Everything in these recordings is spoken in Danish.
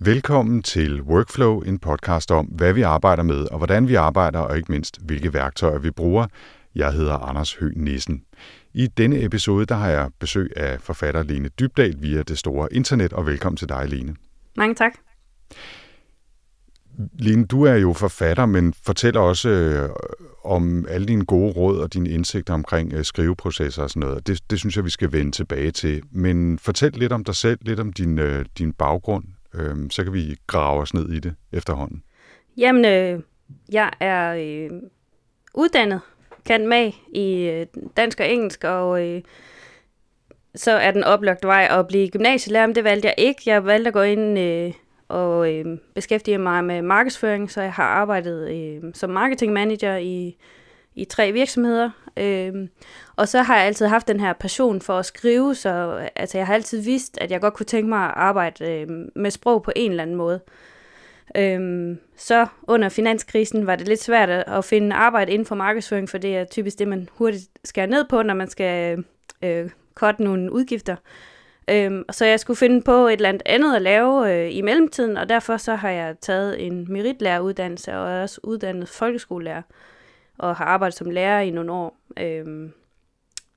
Velkommen til Workflow, en podcast om, hvad vi arbejder med, og hvordan vi arbejder, og ikke mindst, hvilke værktøjer vi bruger. Jeg hedder Anders Høgh Nissen. I denne episode der har jeg besøg af forfatter Lene Dybdal via det store internet, og velkommen til dig, Lene. Mange tak. Lene, du er jo forfatter, men fortæller også øh, om alle dine gode råd og dine indsigter omkring øh, skriveprocesser og sådan noget. Det, det synes jeg, vi skal vende tilbage til. Men fortæl lidt om dig selv, lidt om din, øh, din baggrund, øh, så kan vi grave os ned i det efterhånden. Jamen, øh, jeg er øh, uddannet kan med i øh, dansk og engelsk, og øh, så er den oplagt vej at blive gymnasielærer, men det valgte jeg ikke. Jeg valgte at gå ind øh, og øh, beskæftige mig med markedsføring, så jeg har arbejdet øh, som marketing manager i, i tre virksomheder. Øh, og så har jeg altid haft den her passion for at skrive, så altså, jeg har altid vidst, at jeg godt kunne tænke mig at arbejde øh, med sprog på en eller anden måde. Øhm, så under finanskrisen var det lidt svært at finde arbejde inden for markedsføring, for det er typisk det, man hurtigt skærer ned på, når man skal øh, korte nogle udgifter. Øhm, så jeg skulle finde på et eller andet at lave øh, i mellemtiden, og derfor så har jeg taget en meritlæreruddannelse og også uddannet folkeskolelærer, og har arbejdet som lærer i nogle år. Øh,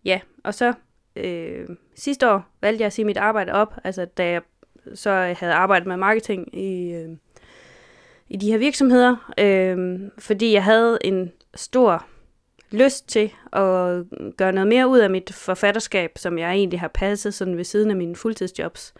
ja, og så øh, sidste år valgte jeg at sige mit arbejde op, altså da jeg så havde arbejdet med marketing i... Øh, i de her virksomheder, øh, fordi jeg havde en stor lyst til at gøre noget mere ud af mit forfatterskab, som jeg egentlig har passet sådan ved siden af mine fuldtidsjobs.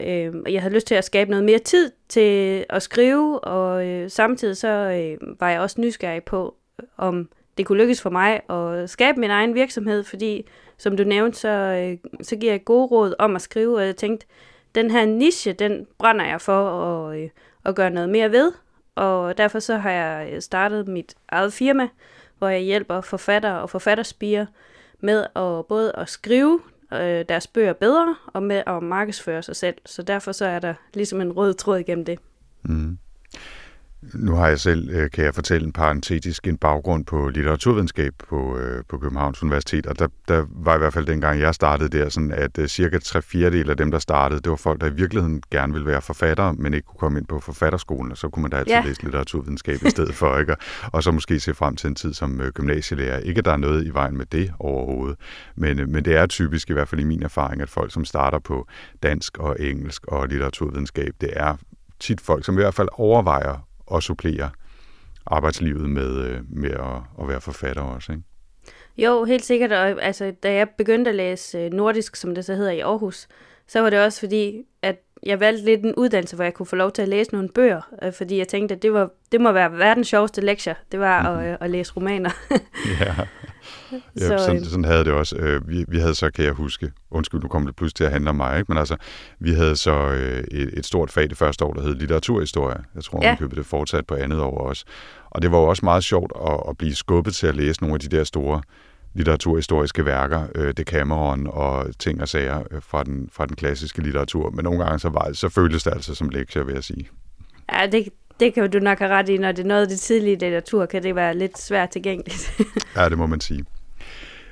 Øh, jeg havde lyst til at skabe noget mere tid til at skrive, og øh, samtidig så øh, var jeg også nysgerrig på, om det kunne lykkes for mig at skabe min egen virksomhed, fordi som du nævnte, så, øh, så giver jeg gode råd om at skrive, og jeg tænkte, den her niche, den brænder jeg for at, øh, at gøre noget mere ved. Og derfor så har jeg øh, startet mit eget firma, hvor jeg hjælper forfattere og forfatterspiger med at både at skrive øh, deres bøger bedre og med at markedsføre sig selv. Så derfor så er der ligesom en rød tråd igennem det. Mm. Nu har jeg selv, øh, kan jeg fortælle en parentetisk, en baggrund på litteraturvidenskab på, øh, på Københavns Universitet, og der, der var i hvert fald dengang jeg startede der, sådan at uh, cirka tre fjerdedel af dem, der startede, det var folk, der i virkeligheden gerne ville være forfattere, men ikke kunne komme ind på forfatterskolen, og så kunne man da altid ja. læse litteraturvidenskab i stedet for, ikke? Og så måske se frem til en tid som gymnasielærer. Ikke at der er noget i vejen med det overhovedet, men, men det er typisk, i hvert fald i min erfaring, at folk, som starter på dansk og engelsk og litteraturvidenskab, det er tit folk, som i hvert fald overvejer at supplere arbejdslivet med, øh, med at, at være forfatter også, ikke? Jo, helt sikkert. Og, altså, da jeg begyndte at læse øh, nordisk, som det så hedder i Aarhus, så var det også fordi, at jeg valgte lidt en uddannelse, hvor jeg kunne få lov til at læse nogle bøger, øh, fordi jeg tænkte, at det, var, det må være verdens sjoveste lektie, det var mm-hmm. at, at læse romaner. ja. Ja, så, sådan, sådan havde det også. Øh, vi, vi havde så, kan jeg huske, undskyld, nu kommer det pludselig til at handle om mig, ikke? men altså, vi havde så øh, et, et stort fag det første år, der hed litteraturhistorie. Jeg tror, ja. man købte det fortsat på andet år også. Og det var jo også meget sjovt at, at blive skubbet til at læse nogle af de der store litteraturhistoriske værker, øh, Decameron og ting og sager øh, fra, den, fra den klassiske litteratur. Men nogle gange så, var, så føltes det altså som lektier, vil jeg sige. Ja, det, det kan du nok have ret i. Når det er noget af det tidlige litteratur, kan det være lidt svært tilgængeligt. ja, det må man sige.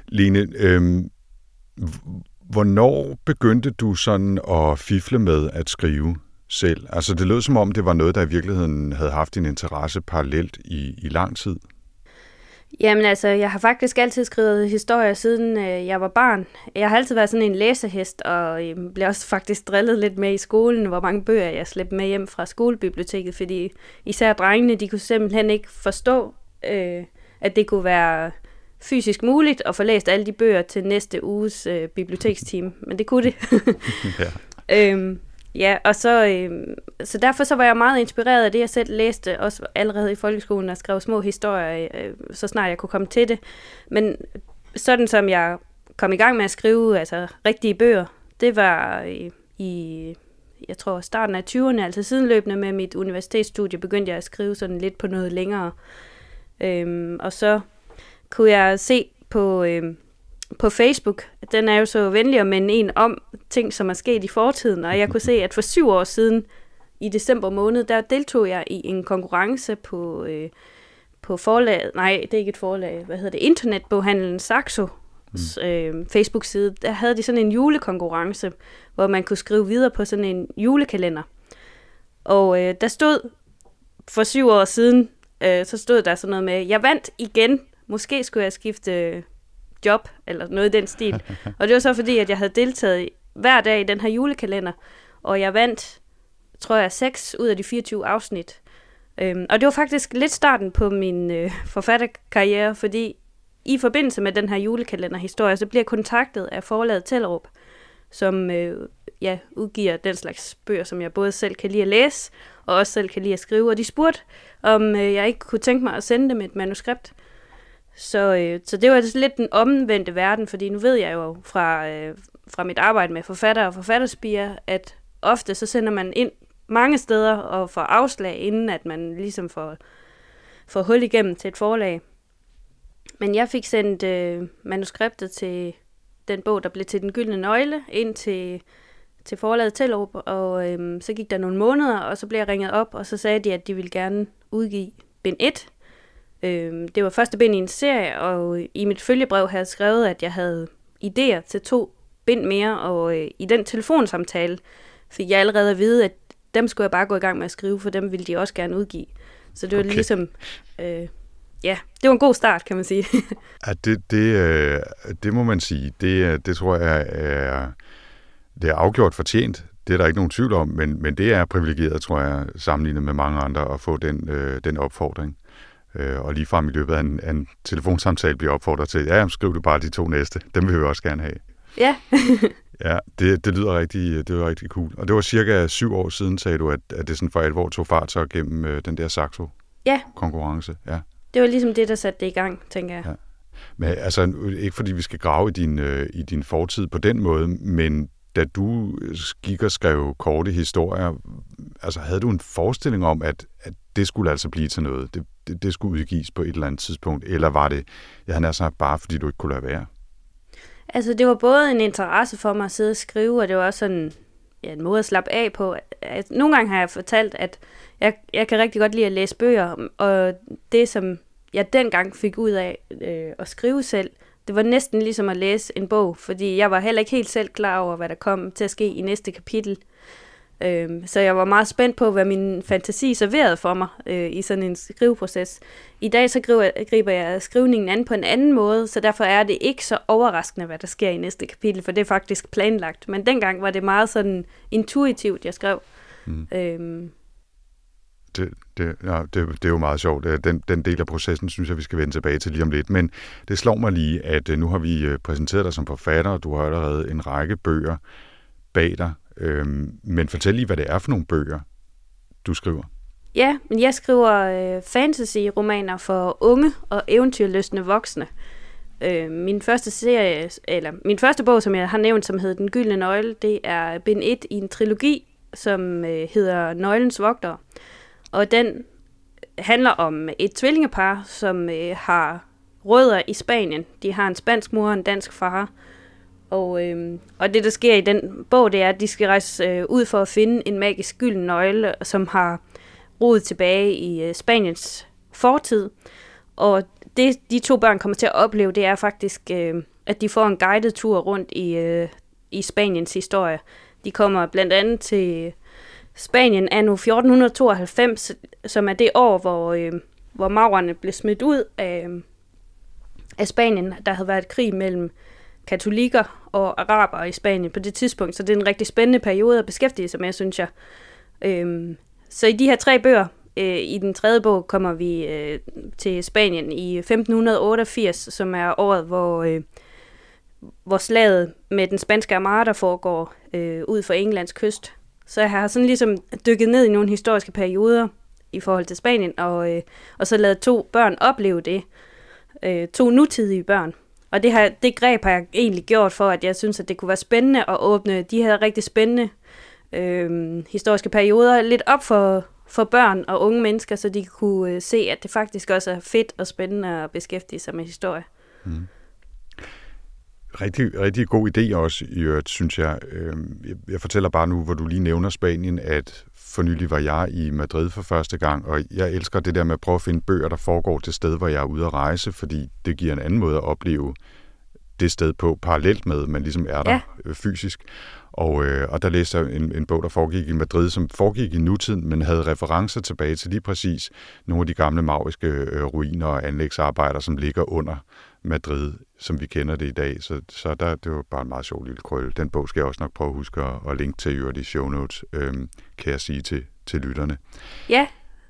Line, øhm, hvornår begyndte du sådan at fifle med at skrive selv? Altså det lød som om, det var noget, der i virkeligheden havde haft en interesse parallelt i, i lang tid. Jamen altså, jeg har faktisk altid skrevet historier, siden øh, jeg var barn. Jeg har altid været sådan en læsehest, og øh, blev også faktisk drillet lidt med i skolen, hvor mange bøger jeg slæbte med hjem fra skolebiblioteket, fordi især drengene, de kunne simpelthen ikke forstå, øh, at det kunne være fysisk muligt at få læst alle de bøger til næste uges øh, biblioteksteam, men det kunne det. ja. øhm, ja, og så, øh, så derfor så var jeg meget inspireret af det, jeg selv læste, også allerede i folkeskolen, og skrev små historier, øh, så snart jeg kunne komme til det. Men sådan som jeg kom i gang med at skrive altså rigtige bøger, det var i, i jeg tror, starten af 20'erne, altså sidenløbende med mit universitetsstudie, begyndte jeg at skrive sådan lidt på noget længere. Øhm, og så kunne jeg se på, øh, på Facebook, den er jo så venlig at minde en om ting, som er sket i fortiden, og jeg kunne se, at for syv år siden, i december måned, der deltog jeg i en konkurrence på, øh, på forlag, nej, det er ikke et forlag, hvad hedder det, internetboghandlen Saxo, mm. øh, Facebook-side, der havde de sådan en julekonkurrence, hvor man kunne skrive videre på sådan en julekalender. Og øh, der stod for syv år siden, øh, så stod der sådan noget med, jeg vandt igen, måske skulle jeg skifte job, eller noget i den stil. og det var så fordi, at jeg havde deltaget hver dag i den her julekalender, og jeg vandt, tror jeg, 6 ud af de 24 afsnit. Øhm, og det var faktisk lidt starten på min øh, forfatterkarriere, fordi i forbindelse med den her julekalenderhistorie, så bliver jeg kontaktet af forlaget Tellerup, som øh, ja, udgiver den slags bøger, som jeg både selv kan lide at læse, og også selv kan lide at skrive. Og de spurgte, om øh, jeg ikke kunne tænke mig at sende dem et manuskript. Så, øh, så det var altså lidt den omvendte verden, fordi nu ved jeg jo fra, øh, fra mit arbejde med forfatter og forfatterspiger, at ofte så sender man ind mange steder og får afslag, inden at man ligesom får, får hul igennem til et forlag. Men jeg fik sendt øh, manuskriptet til den bog, der blev til Den Gyldne Nøgle, ind til, til forlaget Tellerup, og øh, så gik der nogle måneder, og så blev jeg ringet op, og så sagde de, at de ville gerne udgive bind 1. Øh, det var første bind i en serie, og i mit følgebrev havde jeg skrevet, at jeg havde idéer til to bind mere, og øh, i den telefonsamtale fik jeg allerede at vide, at dem skulle jeg bare gå i gang med at skrive, for dem ville de også gerne udgive. Så det var okay. ligesom, øh, ja, det var en god start, kan man sige. ja, det, det, øh, det må man sige. Det, det tror jeg er, det er afgjort fortjent. Det er der ikke nogen tvivl om, men, men det er privilegeret, tror jeg, sammenlignet med mange andre, at få den, øh, den opfordring. Øh, og lige frem i løbet af en, en telefonsamtale bliver opfordret til, ja, skriv du bare de to næste. Dem vil vi også gerne have. Ja. ja, det, det lyder rigtig, det var rigtig cool. Og det var cirka syv år siden, sagde du, at, at det sådan for alvor tog fart så gennem øh, den der Saxo ja. konkurrence. Ja. Det var ligesom det, der satte det i gang, tænker jeg. Ja. Men altså, ikke fordi vi skal grave i din, øh, i din fortid på den måde, men da du øh, gik og skrev korte historier, altså havde du en forestilling om, at, at det skulle altså blive til noget? Det, det, det skulle udgives på et eller andet tidspunkt? Eller var det, jeg havde sagt, bare fordi du ikke kunne lade være? Altså, det var både en interesse for mig at sidde og skrive, og det var også sådan ja, en måde at slappe af på. Nogle gange har jeg fortalt, at jeg, jeg kan rigtig godt lide at læse bøger, og det, som jeg dengang fik ud af øh, at skrive selv, det var næsten ligesom at læse en bog, fordi jeg var heller ikke helt selv klar over, hvad der kom til at ske i næste kapitel. Øh, så jeg var meget spændt på, hvad min fantasi serverede for mig øh, i sådan en skriveproces. I dag så griber, griber jeg skrivningen an på en anden måde, så derfor er det ikke så overraskende, hvad der sker i næste kapitel, for det er faktisk planlagt. Men dengang var det meget sådan intuitivt, jeg skrev. Mm. Øh, det, det, ja, det, det er jo meget sjovt. Øh, den, den del af processen synes jeg, vi skal vende tilbage til lige om lidt. Men det slår mig lige, at øh, nu har vi øh, præsenteret dig som forfatter, og du har allerede en række bøger bag dig. Øhm, men fortæl lige, hvad det er for nogle bøger, du skriver. Ja, men jeg skriver øh, fantasy-romaner for unge og eventyrløsende voksne. Øh, min første serie, eller min første bog, som jeg har nævnt, som hedder Den Gyldne Nøgle, det er bind 1 i en trilogi, som øh, hedder Nøglens Vogtere. Og den handler om et tvillingepar, som øh, har rødder i Spanien. De har en spansk mor og en dansk far. Og, øh, og det, der sker i den bog, det er, at de skal rejse øh, ud for at finde en magisk gylden nøgle, som har rodet tilbage i øh, Spaniens fortid. Og det, de to børn kommer til at opleve, det er faktisk, øh, at de får en guided tur rundt i, øh, i Spaniens historie. De kommer blandt andet til Spanien er nu 1492, som er det år, hvor, øh, hvor maurerne blev smidt ud af, af Spanien. Der havde været krig mellem katolikker og araber i Spanien på det tidspunkt, så det er en rigtig spændende periode at beskæftige sig med, synes jeg. Øh, så i de her tre bøger, øh, i den tredje bog kommer vi øh, til Spanien i 1588, som er året, hvor, øh, hvor slaget med den spanske armada foregår øh, ud for Englands kyst. Så jeg har sådan ligesom dykket ned i nogle historiske perioder i forhold til Spanien, og, øh, og så lavet to børn opleve det. Øh, to nutidige børn. Og det, her, det greb har jeg egentlig gjort for, at jeg synes, at det kunne være spændende at åbne de her rigtig spændende øh, historiske perioder lidt op for, for børn og unge mennesker, så de kunne øh, se, at det faktisk også er fedt og spændende at beskæftige sig med historie. Mm rigtig, rigtig god idé også, i øvrigt, synes jeg. Øhm, jeg fortæller bare nu, hvor du lige nævner Spanien, at for nylig var jeg i Madrid for første gang, og jeg elsker det der med at prøve at finde bøger, der foregår til sted, hvor jeg er ude at rejse, fordi det giver en anden måde at opleve det sted på parallelt med, men ligesom er der Ja. øh, fysisk. Og, øh, og der læste jeg en, en bog, der foregik i Madrid, som foregik i nutiden, men havde referencer tilbage til lige præcis nogle af de gamle mauriske øh, ruiner og anlægsarbejder, som ligger under Madrid, som vi kender det i dag. Så, så der, det var bare en meget sjov lille krølle. Den bog skal jeg også nok prøve at huske at, at linke til i øvrigt i show notes, øh, kan jeg sige til, til lytterne. Ja,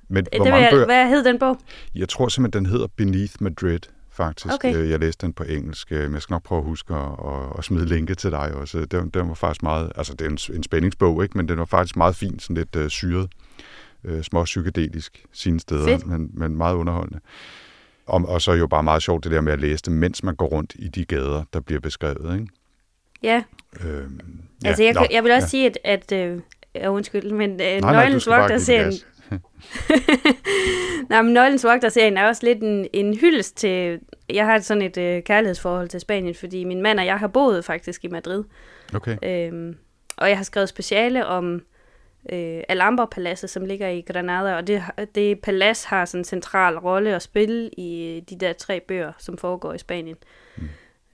Men det hvor mange jeg, bøger? hvad hed den bog? Jeg tror simpelthen, den hedder Beneath Madrid, faktisk. Okay. Øh, Jeg læste den på engelsk, øh, men jeg skal nok prøve at huske at, at, at smide linket til dig også. Den, den var faktisk meget, altså det er en, en spændingsbog, ikke? men den var faktisk meget fin, sådan lidt uh, syret, uh, små psykedelisk sine steder, Fedt. men, men meget underholdende. Og, og så er jo bare meget sjovt det der med at læse det, mens man går rundt i de gader, der bliver beskrevet. Ikke? Ja, Øhm, ja altså jeg, nå, jeg vil også ja. sige, at, at øh, undskyld, men øh, Nej, nej, Nøglens Vogter-serien. Nej, men Nøglens Vogter-serien er også lidt en, en hyldest til... Jeg har sådan et øh, kærlighedsforhold til Spanien, fordi min mand og jeg har boet faktisk i Madrid. Okay, Øhm, og jeg har skrevet speciale om øh, Alhambra-paladset, som ligger i Granada, og det, det palads har sådan en central rolle at spille i de der tre bøger, som foregår i Spanien. Mm.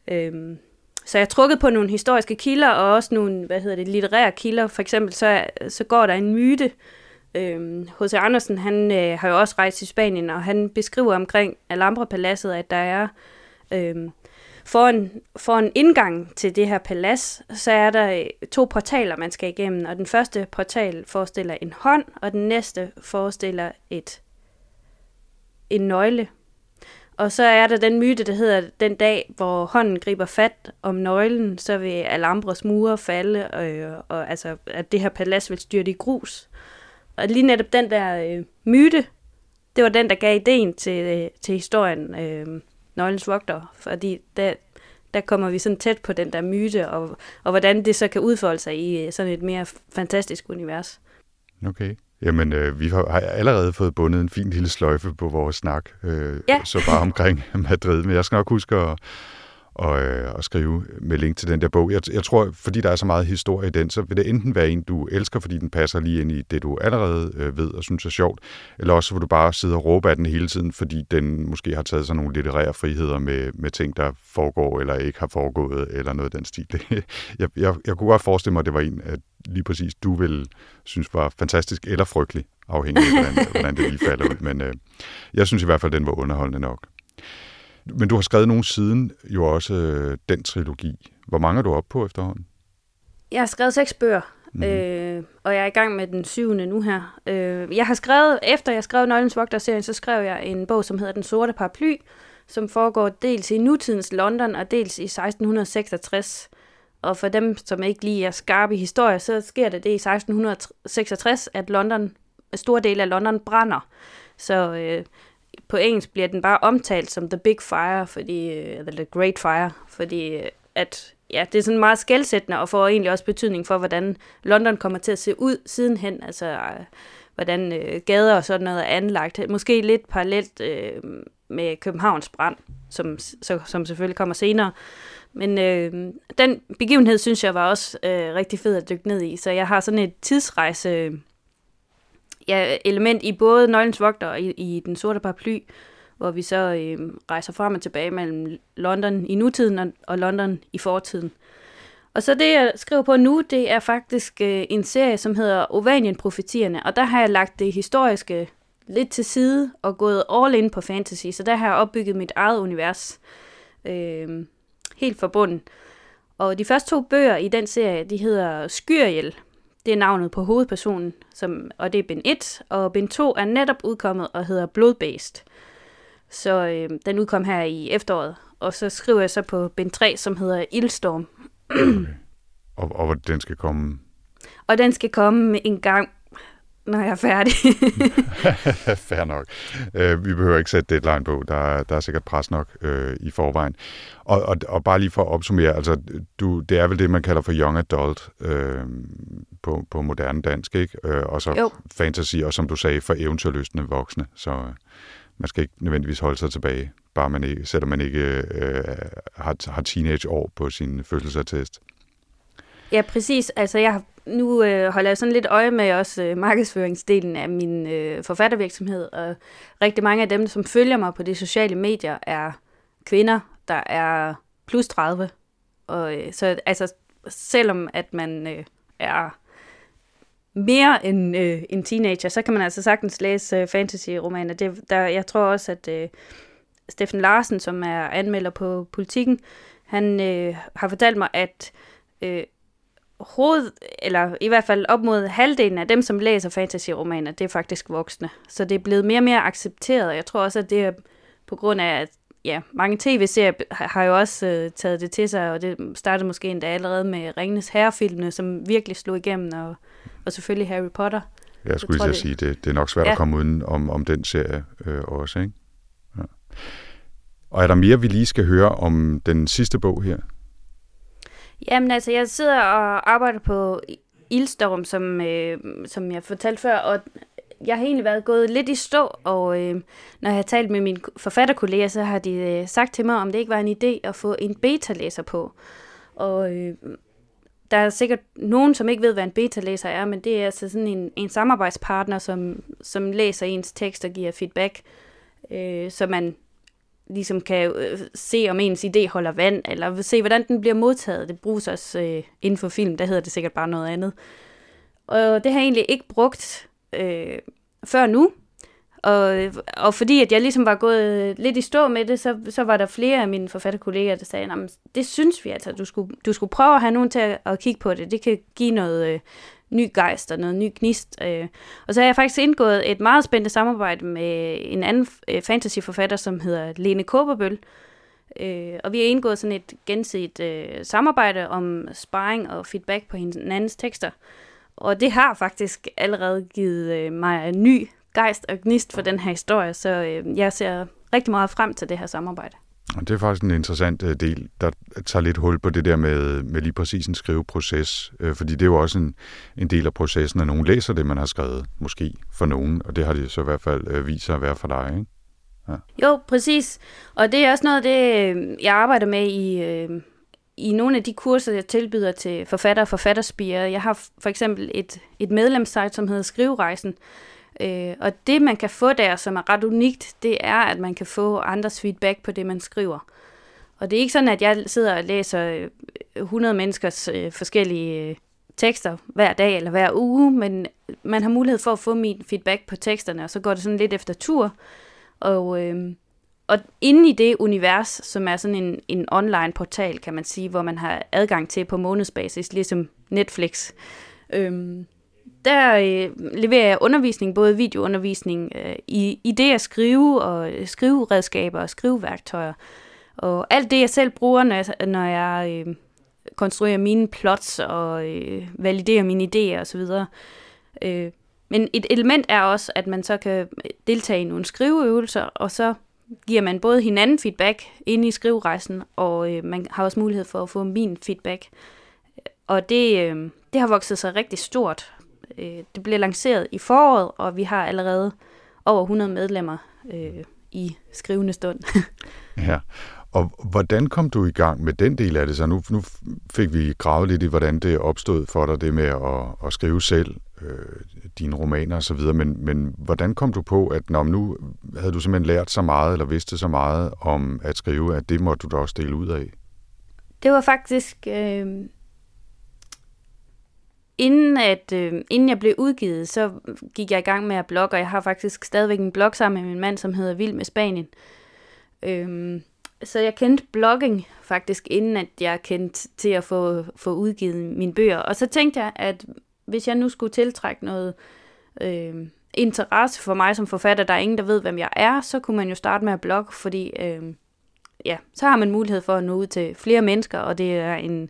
Øhm, så jeg har trukket på nogle historiske kilder, og også nogle, hvad hedder det, litterære kilder. For eksempel så, så går der en myte. Øhm, H.C. Andersen, han øh, har jo også rejst i Spanien, og han beskriver omkring Alhambra-paladset, at der er øhm, foran, foran indgang til det her palads, så er der øh, to portaler, man skal igennem, og den første portal forestiller en hånd, og den næste forestiller et en nøgle. Og så er der den myte, der hedder, den dag, hvor hånden griber fat om nøglen, så vil Alhambras mure falde, og, øh, og altså, at det her palads vil styrte i grus. Og lige netop den der øh, myte, det var den, der gav ideen til, øh, til historien øh, Nøglens Vogter, fordi der, der kommer vi sådan tæt på den der myte, og, og hvordan det så kan udfolde sig i øh, sådan et mere fantastisk univers. okay. Jamen, øh, vi har har allerede fået bundet en fin lille sløjfe på vores snak, øh, Ja. så bare omkring Madrid. Men jeg skal nok huske at, og, øh, og skrive med link til den der bog. Jeg, jeg tror, fordi der er så meget historie i den, så vil det enten være en, du elsker, fordi den passer lige ind i det, du allerede øh, ved og synes er sjovt, eller også vil du bare sidde og råbe af den hele tiden, fordi den måske har taget sig nogle litterære friheder med, med ting, der foregår eller ikke har foregået, eller noget af den stil. jeg, jeg, jeg kunne godt forestille mig, at det var en, at lige præcis du vil synes var fantastisk eller frygtelig, afhængig af, hvordan, hvordan det lige falder ud. Men øh, jeg synes i hvert fald, den var underholdende nok. Men du har skrevet nogen siden, jo også øh, den trilogi. Hvor mange er du oppe på efterhånden? Jeg har skrevet seks bøger, mm. øh, og jeg er i gang med den syvende nu her. Øh, jeg har skrevet, efter jeg skrev Nøglens Vogter-serien, så skrev jeg en bog, som hedder Den Sorte Paraply, som foregår dels i nutidens London og dels i 1666. Og for dem, som ikke lige er skarpe i historie, så sker det det i 1666, at London, en stor del af London brænder. Så øh, på engelsk bliver den bare omtalt som The Big Fire, fordi, øh, eller The Great Fire, fordi øh, at, ja, det er sådan meget skældsættende, og får egentlig også betydning for, hvordan London kommer til at se ud sidenhen, altså øh, hvordan øh, gader og sådan noget er anlagt. Måske lidt parallelt øh, med Københavns brand, som, så, som selvfølgelig kommer senere. Men øh, den begivenhed, synes jeg, var også øh, rigtig fed at dykke ned i, så jeg har sådan et tidsrejse ja, element i både Nøglens Vogter og i, i Den Sorte Paraply, hvor vi så øh, rejser frem og tilbage mellem London i nutiden og, og London i fortiden. Og så det, jeg skriver på nu, det er faktisk øh, en serie, som hedder Ovanien-profetierne, og der har jeg lagt det historiske lidt til side og gået all in på fantasy, så der har jeg opbygget mit eget univers øh, helt forbundet. Og de første to bøger i den serie, de hedder Skyriel. Det er navnet på hovedpersonen, som, og det er bind 1, og bind 2 er netop udkommet og hedder Bloodbased. Så øh, den udkom her i efteråret, og så skriver jeg så på bind 3, som hedder Ildstorm. Og, og hvor den skal komme? Og den skal komme en gang, når jeg er færdig. Fair nok. Øh, vi behøver ikke sætte deadline på. Der, er- der er sikkert pres nok øh, i forvejen. Og, og, og bare lige for at opsummere, altså, du, det er vel det, man kalder for young adult øh, på, på moderne dansk, ikke? Øh, og så Jo. fantasy, og som du sagde, for eventyrlystende voksne. Så øh, man skal ikke nødvendigvis holde sig tilbage, bare man ikke, selvom man ikke øh, har, har teenageår på sin fødselsattest. Ja, præcis. Altså, jeg har, nu øh, holder jeg sådan lidt øje med også øh, markedsføringsdelen af min øh, forfattervirksomhed, og rigtig mange af dem, som følger mig på de sociale medier, er kvinder, der er plus 30. Og, øh, så altså, selvom at man øh, er mere end øh, en teenager, så kan man altså sagtens læse øh, fantasy-romaner. Det, der, jeg tror også, at øh, Steffen Larsen, som er anmelder på Politikken, han øh, har fortalt mig, at øh, hoved, eller i hvert fald op mod halvdelen af dem, som læser fantasy-romaner, det er faktisk voksne. Så det er blevet mere og mere accepteret. Jeg tror også, at det er på grund af, at ja, mange tv-serier har jo også øh, taget det til sig, og det startede måske endda allerede med Ringenes Herrefilmene, som virkelig slog igennem, og, og selvfølgelig Harry Potter. Jeg skulle lige sige, det, det er nok svært ja. at komme uden om, om den serie øh, også, ikke? Ja. Og er der mere, vi lige skal høre om den sidste bog her? Jamen altså, jeg sidder og arbejder på Ildstorm, som, øh, som jeg fortalte før, og jeg har egentlig været gået lidt i stå, og øh, når jeg har talt med mine forfatterkolleger, så har de øh, sagt til mig, om det ikke var en idé at få en beta-læser på. Og øh, der er sikkert nogen, som ikke ved, hvad en beta-læser er, men det er altså sådan en, en samarbejdspartner, som, som læser ens tekst og giver feedback, øh, så man ligesom kan øh, se, om ens idé holder vand, eller se, hvordan den bliver modtaget. Det bruges også øh, inden for film, der hedder det sikkert bare noget andet. Og det har jeg egentlig ikke brugt øh, før nu. Og, og fordi at jeg ligesom var gået lidt i stå med det, så, så var der flere af mine forfatterkolleger, der sagde, det synes vi altså, du skulle, du skulle prøve at have nogen til at, at kigge på det. Det kan give noget øh, ny gejst og noget ny gnist. Øh. Og så har jeg faktisk indgået et meget spændende samarbejde med en anden øh, fantasyforfatter, som hedder Lene Kåberbøl. Øh, og vi har indgået sådan et gensidigt øh, samarbejde om sparring og feedback på hinandens tekster. Og det har faktisk allerede givet øh, mig en ny gejst og gnist for den her historie, så øh, jeg ser rigtig meget frem til det her samarbejde. Det er faktisk en interessant øh, del, der tager lidt hul på det der med, med lige præcis en skriveproces, øh, fordi det er jo også en, en del af processen, at nogen læser det, man har skrevet, måske for nogen, og det har det så i hvert fald øh, vist sig at være for dig, ikke? Ja. Jo, præcis. Og det er også noget af det, jeg arbejder med i, i nogle af de kurser, jeg tilbyder til forfatter og forfatterspirer. Jeg har for eksempel et, et medlemssite, som hedder Skriverejsen, Øh, og det, man kan få der, som er ret unikt, det er, at man kan få andres feedback på det, man skriver. Og det er ikke sådan, at jeg sidder og læser øh, 100 menneskers øh, forskellige øh, tekster hver dag eller hver uge, men man har mulighed for at få min feedback på teksterne, og så går det sådan lidt efter tur. Og, øh, og inde i det univers, som er sådan en, en online portal, kan man sige, hvor man har adgang til på månedsbasis, ligesom Netflix, øh, der øh, leverer jeg undervisning, både videoundervisning øh, i, i det at skrive, og øh, skriveredskaber og skriveværktøjer. Og alt det, jeg selv bruger, når jeg, når jeg øh, konstruerer mine plots og øh, validerer mine idéer osv. Øh, men et element er også, at man så kan øh, deltage i nogle skriveøvelser, og så giver man både hinanden feedback inde i skriverejsen, og øh, man har også mulighed for at få min feedback. Og det, øh, det har vokset sig rigtig stort, Øh, det bliver lanceret i foråret, og vi har allerede over 100 medlemmer øh, i skrivende stund. ja, og hvordan kom du i gang med den del af det? Så nu, nu fik vi gravet lidt i, hvordan det opstod for dig, det med at, at skrive selv øh, dine romaner og så videre, men, men hvordan kom du på, at når nu havde du simpelthen lært så meget, eller vidste så meget om at skrive, at det måtte du da også dele ud af? Det var faktisk øh, inden, at, øh, inden jeg blev udgivet, så gik jeg i gang med at blogge, og jeg har faktisk stadigvæk en blog sammen med min mand, som hedder Vild med Spanien. Øhm, så jeg kendte blogging faktisk, inden at jeg kendte til at få, få udgivet mine bøger. Og så tænkte jeg, at hvis jeg nu skulle tiltrække noget øh, interesse for mig som forfatter, der er ingen, der ved, hvem jeg er, så kunne man jo starte med at blogge, fordi øh, ja, så har man mulighed for at nå ud til flere mennesker, og det er en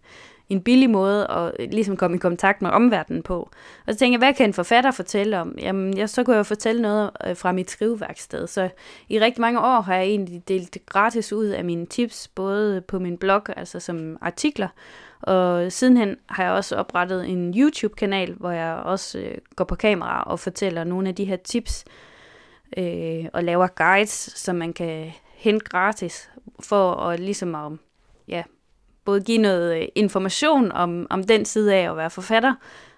en billig måde at øh, ligesom komme i kontakt med omverdenen på. Og så tænkte jeg, hvad kan en forfatter fortælle om? Jamen, jeg, så kunne jeg fortælle noget øh, fra mit skriveværksted. Så i rigtig mange år har jeg egentlig delt gratis ud af mine tips, både på min blog, altså som artikler, og sidenhen har jeg også oprettet en YouTube-kanal, hvor jeg også øh, går på kamera og fortæller nogle af de her tips, øh, og laver guides, som man kan hente gratis, for at ligesom at ja, både give noget øh, information om, om den side af at være forfatter,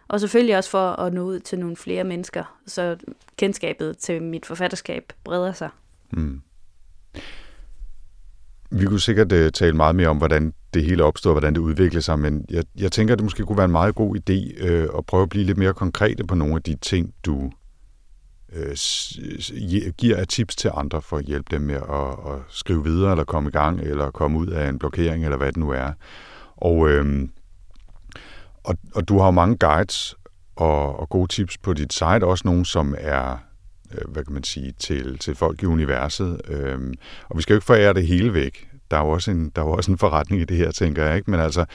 og selvfølgelig også for at nå ud til nogle flere mennesker, så kendskabet til mit forfatterskab breder sig. Mm. Vi kunne sikkert uh, tale meget mere om, hvordan det hele opstår, hvordan det udviklede sig, men jeg, jeg tænker, at det måske kunne være en meget god idé uh, at prøve at blive lidt mere konkrete på nogle af de ting, du øh, giver af tips til andre for at hjælpe dem med at, at skrive videre, eller komme i gang, eller komme ud af en blokering, eller hvad det nu er. Og, uh, og, og du har jo mange guides og, og gode tips på dit site, også nogle, som er øh, hvad kan man sige, til, til folk i universet. Øhm, og vi skal jo ikke forære det hele væk. Der er jo også en, der er jo også en forretning i det her, tænker jeg. Ikke? Men altså,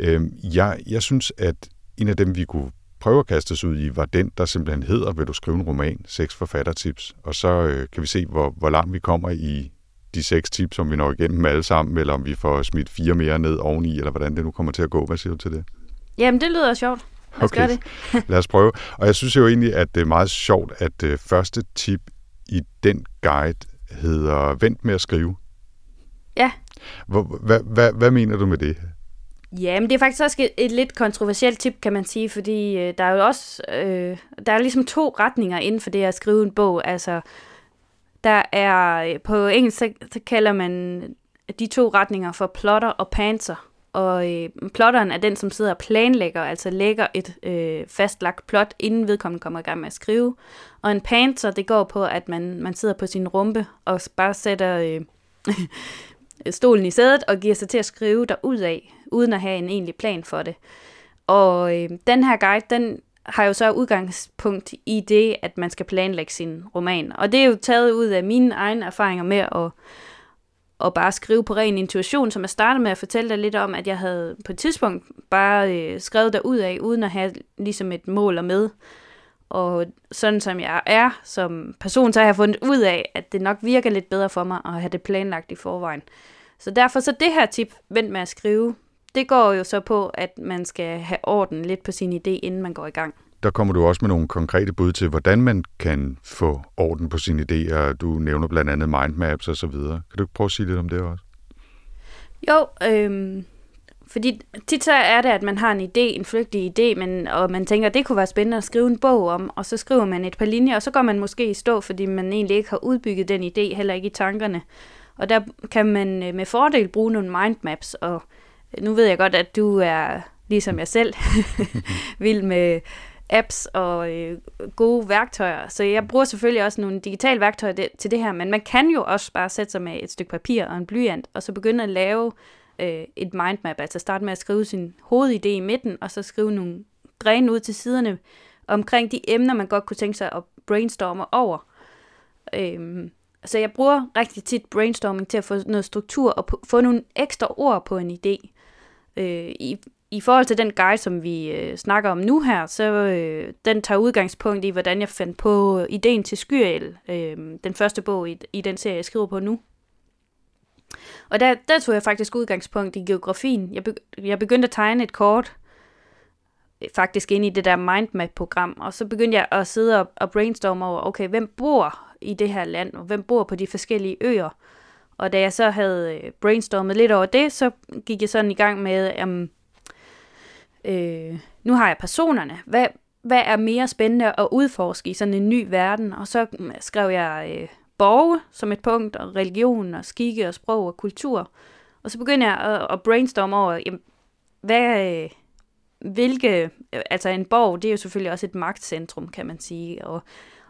øhm, jeg, jeg synes, at en af dem, vi kunne prøve at kaste os ud i, var den, der simpelthen hedder, vil du skrive en roman, seks forfattertips. Og så øh, kan vi se, hvor, hvor langt vi kommer i de seks tips, om vi når igennem alle sammen, eller om vi får smidt fire mere ned oveni, eller hvordan det nu kommer til at gå. Hvad siger du til det? Jamen, det lyder sjovt. Lad os okay. gøre det. Lad os prøve. Og jeg synes jo egentlig, at det er meget sjovt, at øh, første tip i den guide hedder Vent med at skrive. Ja. Hvad, hvad, hvad mener du med det? Ja, men det er faktisk også et, et lidt kontroversielt tip, kan man sige, fordi øh, der er jo også, øh, der er ligesom to retninger inden for det at skrive en bog. Altså, der er, øh, på engelsk, så, så kalder man de to retninger for plotter og pantser. Og øh, plotteren er den, som sidder og planlægger, altså lægger et øh, fastlagt plot, inden vedkommende kommer i gang med at skrive. Og en pantser, det går på, at man, man sidder på sin rumpe og bare sætter øh, stolen i sædet og giver sig til at skrive ud af, uden at have en egentlig plan for det. Og øh, den her guide, den har jo så udgangspunkt i det, at man skal planlægge sin roman. Og det er jo taget ud af mine egne erfaringer med at og bare skrive på ren intuition, som jeg startede med at fortælle dig lidt om, at jeg havde på et tidspunkt bare øh, skrevet der ud af, uden at have ligesom et mål og med. Og sådan som jeg er som person, så har jeg fundet ud af, at det nok virker lidt bedre for mig at have det planlagt i forvejen. Så derfor så det her tip, vent med at skrive, det går jo så på, at man skal have orden lidt på sin idé, inden man går i gang der kommer du også med nogle konkrete bud til, hvordan man kan få orden på sine idéer. Du nævner blandt andet mindmaps og så videre. Kan du ikke prøve at sige lidt om det også? Jo, øhm, fordi tit så er det, at man har en idé, en flygtig idé, men, og man tænker, at det kunne være spændende at skrive en bog om, og så skriver man et par linjer, og så går man måske i stå, fordi man egentlig ikke har udbygget den idé, heller ikke i tankerne. Og der kan man øh, med fordel bruge nogle mindmaps, og nu ved jeg godt, at du er, ligesom jeg selv, vild med apps og øh, gode værktøjer. Så jeg bruger selvfølgelig også nogle digitale værktøjer det, til det her, men man kan jo også bare sætte sig med et stykke papir og en blyant, og så begynde at lave øh, et mindmap, altså starte med at skrive sin hovedidé i midten, og så skrive nogle grene ud til siderne omkring de emner, man godt kunne tænke sig at brainstorme over. Øhm, så jeg bruger rigtig tit brainstorming til at få noget struktur og få nogle ekstra ord på en idé. Øh, i, i forhold til den guide, som vi øh, snakker om nu her, så øh, den tager udgangspunkt i, hvordan jeg fandt på øh, ideen til Skyel, øh, den første bog i, i den serie, jeg skriver på nu. Og der, der tog jeg faktisk udgangspunkt i geografien. Jeg, be, jeg begyndte at tegne et kort, øh, faktisk ind i det der mindmap-program, og så begyndte jeg at sidde og, og brainstorme over, okay, hvem bor i det her land, og hvem bor på de forskellige øer. Og da jeg så havde øh, brainstormet lidt over det, så gik jeg sådan i gang med, um, øh, nu har jeg personerne. Hvad, hvad er mere spændende at udforske i sådan en ny verden? Og så mm, skrev jeg øh, borge som et punkt, og religion, og skikke, og sprog, og kultur. Og så begyndte jeg at, at brainstorme over, jamen, hvad, øh, hvilke, øh, altså en borg, det er jo selvfølgelig også et magtcentrum, kan man sige, og,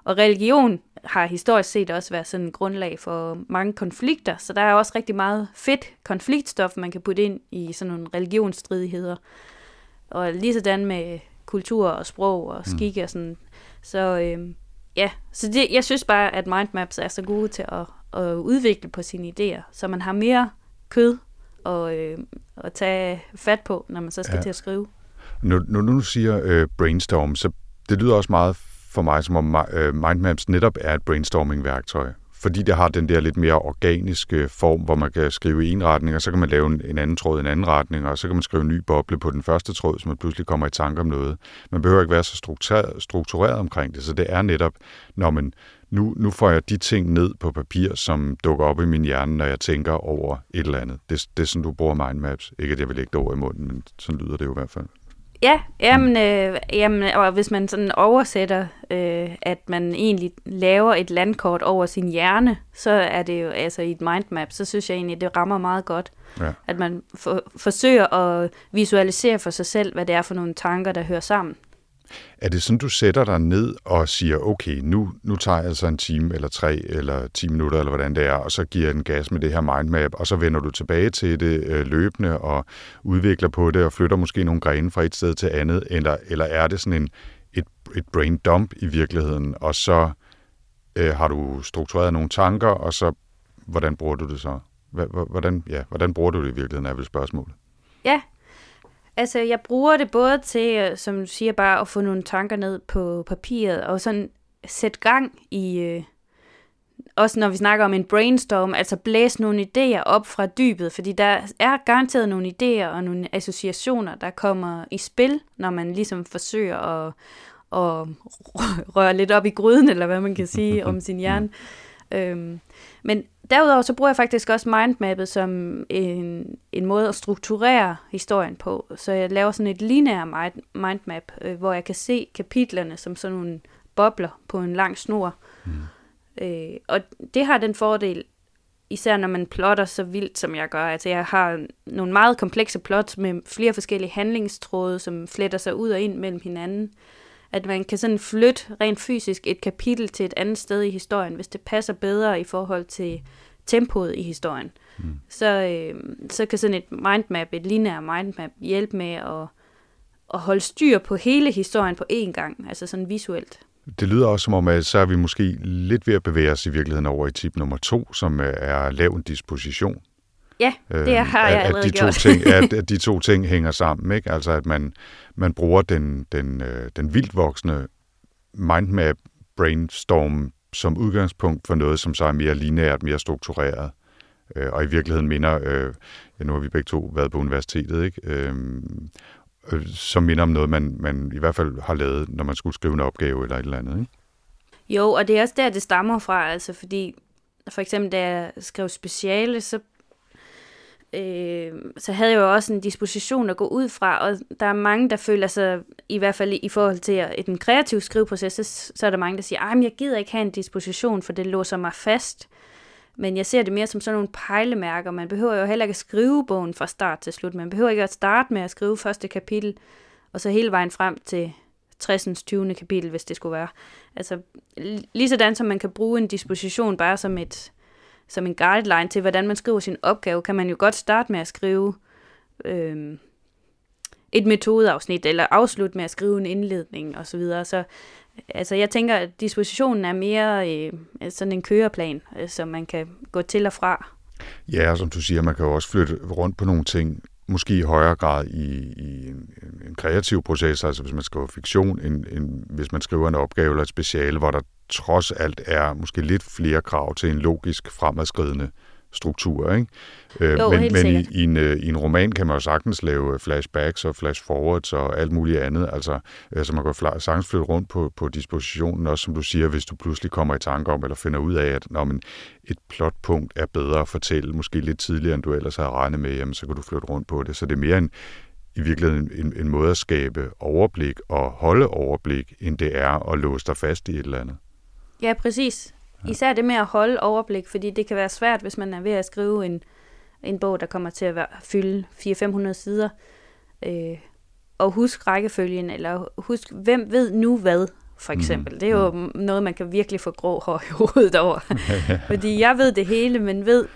og religion har historisk set også været sådan en grundlag for mange konflikter, så der er også rigtig meget fedt konfliktstof, man kan putte ind i sådan nogle religionsstridigheder. Og lige sådan med kultur og sprog og mm. skikke og sådan. Så øh, ja, så det, jeg synes bare, at mindmaps er så gode til at, at udvikle på sine idéer, så man har mere kød og, øh, at tage fat på, når man så skal ja. til at skrive. Når, når du siger øh, brainstorm, så det lyder også meget for mig, som om øh, mindmaps netop er et brainstorming-værktøj fordi det har den der lidt mere organiske form, hvor man kan skrive i en retning, og så kan man lave en anden tråd i en anden retning, og så kan man skrive en ny boble på den første tråd, så man pludselig kommer i tanke om noget. Man behøver ikke være så struktureret, struktureret omkring det, så det er netop, når man nu, nu får jeg de ting ned på papir, som dukker op i min hjerne, når jeg tænker over et eller andet. Det, det er sådan, du bruger mindmaps. Ikke, at jeg vil lægge det over i munden, men sådan lyder det jo i hvert fald. Ja, jamen, øh, jamen, og hvis man sådan oversætter, øh, at man egentlig laver et landkort over sin hjerne, så er det jo altså i et mindmap, så synes jeg egentlig, det rammer meget godt. Ja. At man for, forsøger at visualisere for sig selv, hvad det er for nogle tanker, der hører sammen. Er det sådan, du sætter dig ned og siger, okay, nu, nu tager jeg altså en time eller tre eller 10 minutter, eller hvordan det er, og så giver jeg den gas med det her mindmap, og så vender du tilbage til det øh, løbende og udvikler på det og flytter måske nogle grene fra et sted til andet, eller, eller er det sådan en, et, et brain dump i virkeligheden, og så øh, har du struktureret nogle tanker, og så hvordan bruger du det så? Hvordan, ja, hvordan bruger du det i virkeligheden, er vel spørgsmålet. Ja, Altså, jeg bruger det både til, øh, som du siger, bare at få nogle tanker ned på papiret, og sådan sætte gang i, øh, også når vi snakker om en brainstorm, altså blæse nogle idéer op fra dybet, fordi der er garanteret nogle idéer og nogle associationer, der kommer i spil, når man ligesom forsøger at, at røre lidt op i gryden, eller hvad man kan sige om sin hjerne. Øhm, men derudover så bruger jeg faktisk også mindmappet som en, en måde at strukturere historien på. Så jeg laver sådan et lineær mind, mindmap, øh, hvor jeg kan se kapitlerne som sådan nogle bobler på en lang snor. Mm. Øh, og det har den fordel, især når man plotter så vildt, som jeg gør. Altså jeg har nogle meget komplekse plots med flere forskellige handlingstråde, som fletter sig ud og ind mellem hinanden at man kan sådan flytte rent fysisk et kapitel til et andet sted i historien, hvis det passer bedre i forhold til tempoet i historien. Mm. Så, øh, så kan sådan et mindmap, et lineær mindmap, hjælpe med at, at holde styr på hele historien på én gang, altså sådan visuelt. Det lyder også som om, at så er vi måske lidt ved at bevæge os i virkeligheden over i tip nummer to, som er lav en disposition. Ja, det øh, har jeg at, allerede at de to gjort. ting, at, at de to ting hænger sammen, ikke? Altså at man, man bruger den, den, øh, den vildt voksne mindmap brainstorm som udgangspunkt for noget, som så er mere lineært, mere struktureret. Øh, og i virkeligheden minder, øh, ja, nu har vi begge to været på universitetet, ikke? Øh, øh, som minder om noget, man, man i hvert fald har lavet, når man skulle skrive en opgave eller et eller andet. Ikke? Jo, og det er også der, det stammer fra, altså fordi for eksempel da jeg skrev speciale, så øh, så havde jeg jo også en disposition at gå ud fra, og der er mange, der føler sig, i hvert fald i forhold til den kreative skriveproces, så, så er der mange, der siger, at jeg gider ikke have en disposition, for det låser mig fast. Men jeg ser det mere som sådan nogle pejlemærker. Man behøver jo heller ikke at skrive bogen fra start til slut. Man behøver ikke at starte med at skrive første kapitel, og så hele vejen frem til 60. 20. kapitel, hvis det skulle være. Altså, lige sådan som man kan bruge en disposition bare som et, som en guideline til, hvordan man skriver sin opgave, kan man jo godt starte med at skrive øh, et metodeafsnit, eller afslutte med at skrive en indledning osv. Så, videre. så altså, jeg tænker, at dispositionen er mere øh, sådan en køreplan, øh, som man kan gå til og fra. Ja, og som du siger, man kan jo også flytte rundt på nogle ting, måske i højere grad i, i en, en kreativ proces, altså hvis man skriver fiktion, end, end hvis man skriver en opgave eller et speciale, hvor der trods alt er måske lidt flere krav til en logisk fremadskridende struktur. Ikke? Øh, jo, men men i, i, en, øh, i en roman kan man jo sagtens lave flashbacks og flashforwards og alt muligt andet. Altså, altså man kan sagtens flytte rundt på, på dispositionen, også som du siger, hvis du pludselig kommer i tanke om, eller finder ud af, at når man et plotpunkt er bedre at fortælle, måske lidt tidligere, end du ellers havde regnet med, jamen, så kan du flytte rundt på det. Så det er mere en, i virkeligheden en, en måde at skabe overblik og holde overblik, end det er at låse dig fast i et eller andet. Ja, præcis. Især det med at holde overblik, fordi det kan være svært, hvis man er ved at skrive en, en bog, der kommer til at være, fylde 400-500 sider. Øh, og husk rækkefølgen, eller husk, hvem ved nu hvad, for mm. eksempel. Mm. Det er jo mm. noget, man kan virkelig få grå hår i hovedet over. fordi jeg ved det hele, men ved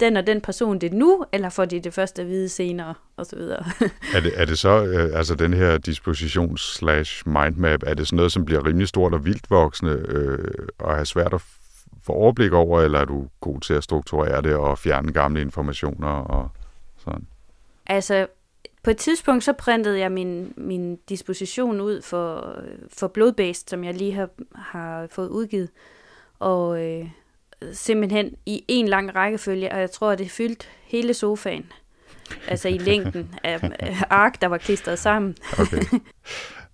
den og den person det nu, eller får de det første at vide senere, og så videre. er, det, er det så, øh, altså den her dispositions slash mindmap, er det sådan noget, som bliver rimelig stort og vildt voksende, øh, og er svært at få overblik over, eller er du god til at strukturere det og fjerne gamle informationer og sådan? Altså, på et tidspunkt så printede jeg min, min disposition ud for, for Bloodbased, som jeg lige har, har fået udgivet. Og, øh, simpelthen i en lang rækkefølge, og jeg tror, at det fyldt hele sofaen. Altså i længden af, ark, der var klistret sammen. okay.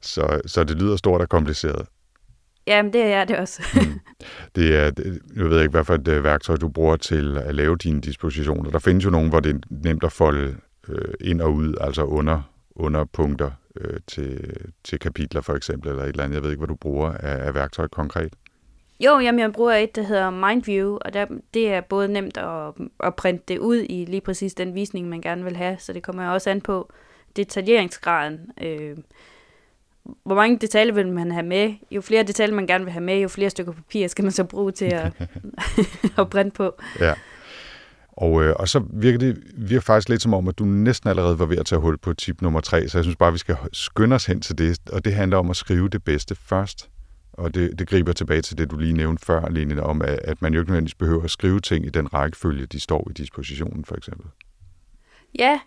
Så, så det lyder stort og kompliceret. Jamen, det er det også. mm. Det er, jeg ved ikke, hvad for et øh, værktøj du bruger til at lave dine dispositioner. Der findes jo nogle, hvor det er nemt at folde øh, ind og ud, altså under, under punkter øh, til, til kapitler for eksempel, eller et eller andet. Jeg ved ikke, hvad du bruger af, af værktøj konkret. Jo, jamen jeg bruger et, der hedder Mindview, og der, det er både nemt at, at printe det ud i lige præcis den visning, man gerne vil have, så det kommer også an på detaljeringsgraden. Øh, hvor mange detaljer vil man have med? Jo flere detaljer man gerne vil have med, jo flere stykker papir skal man så bruge til at, at printe på. Ja. Og, øh, og så virker det virker faktisk lidt som om, at du næsten allerede var ved at tage hul på tip nummer tre, så jeg synes bare, vi skal skynde os hen til det, og det handler om at skrive det bedste først. Og det, det griber tilbage til det, du lige nævnte før, Lene, om at, at man jo ikke nødvendigvis behøver at skrive ting i den rækkefølge, de står i dispositionen, for eksempel. Ja,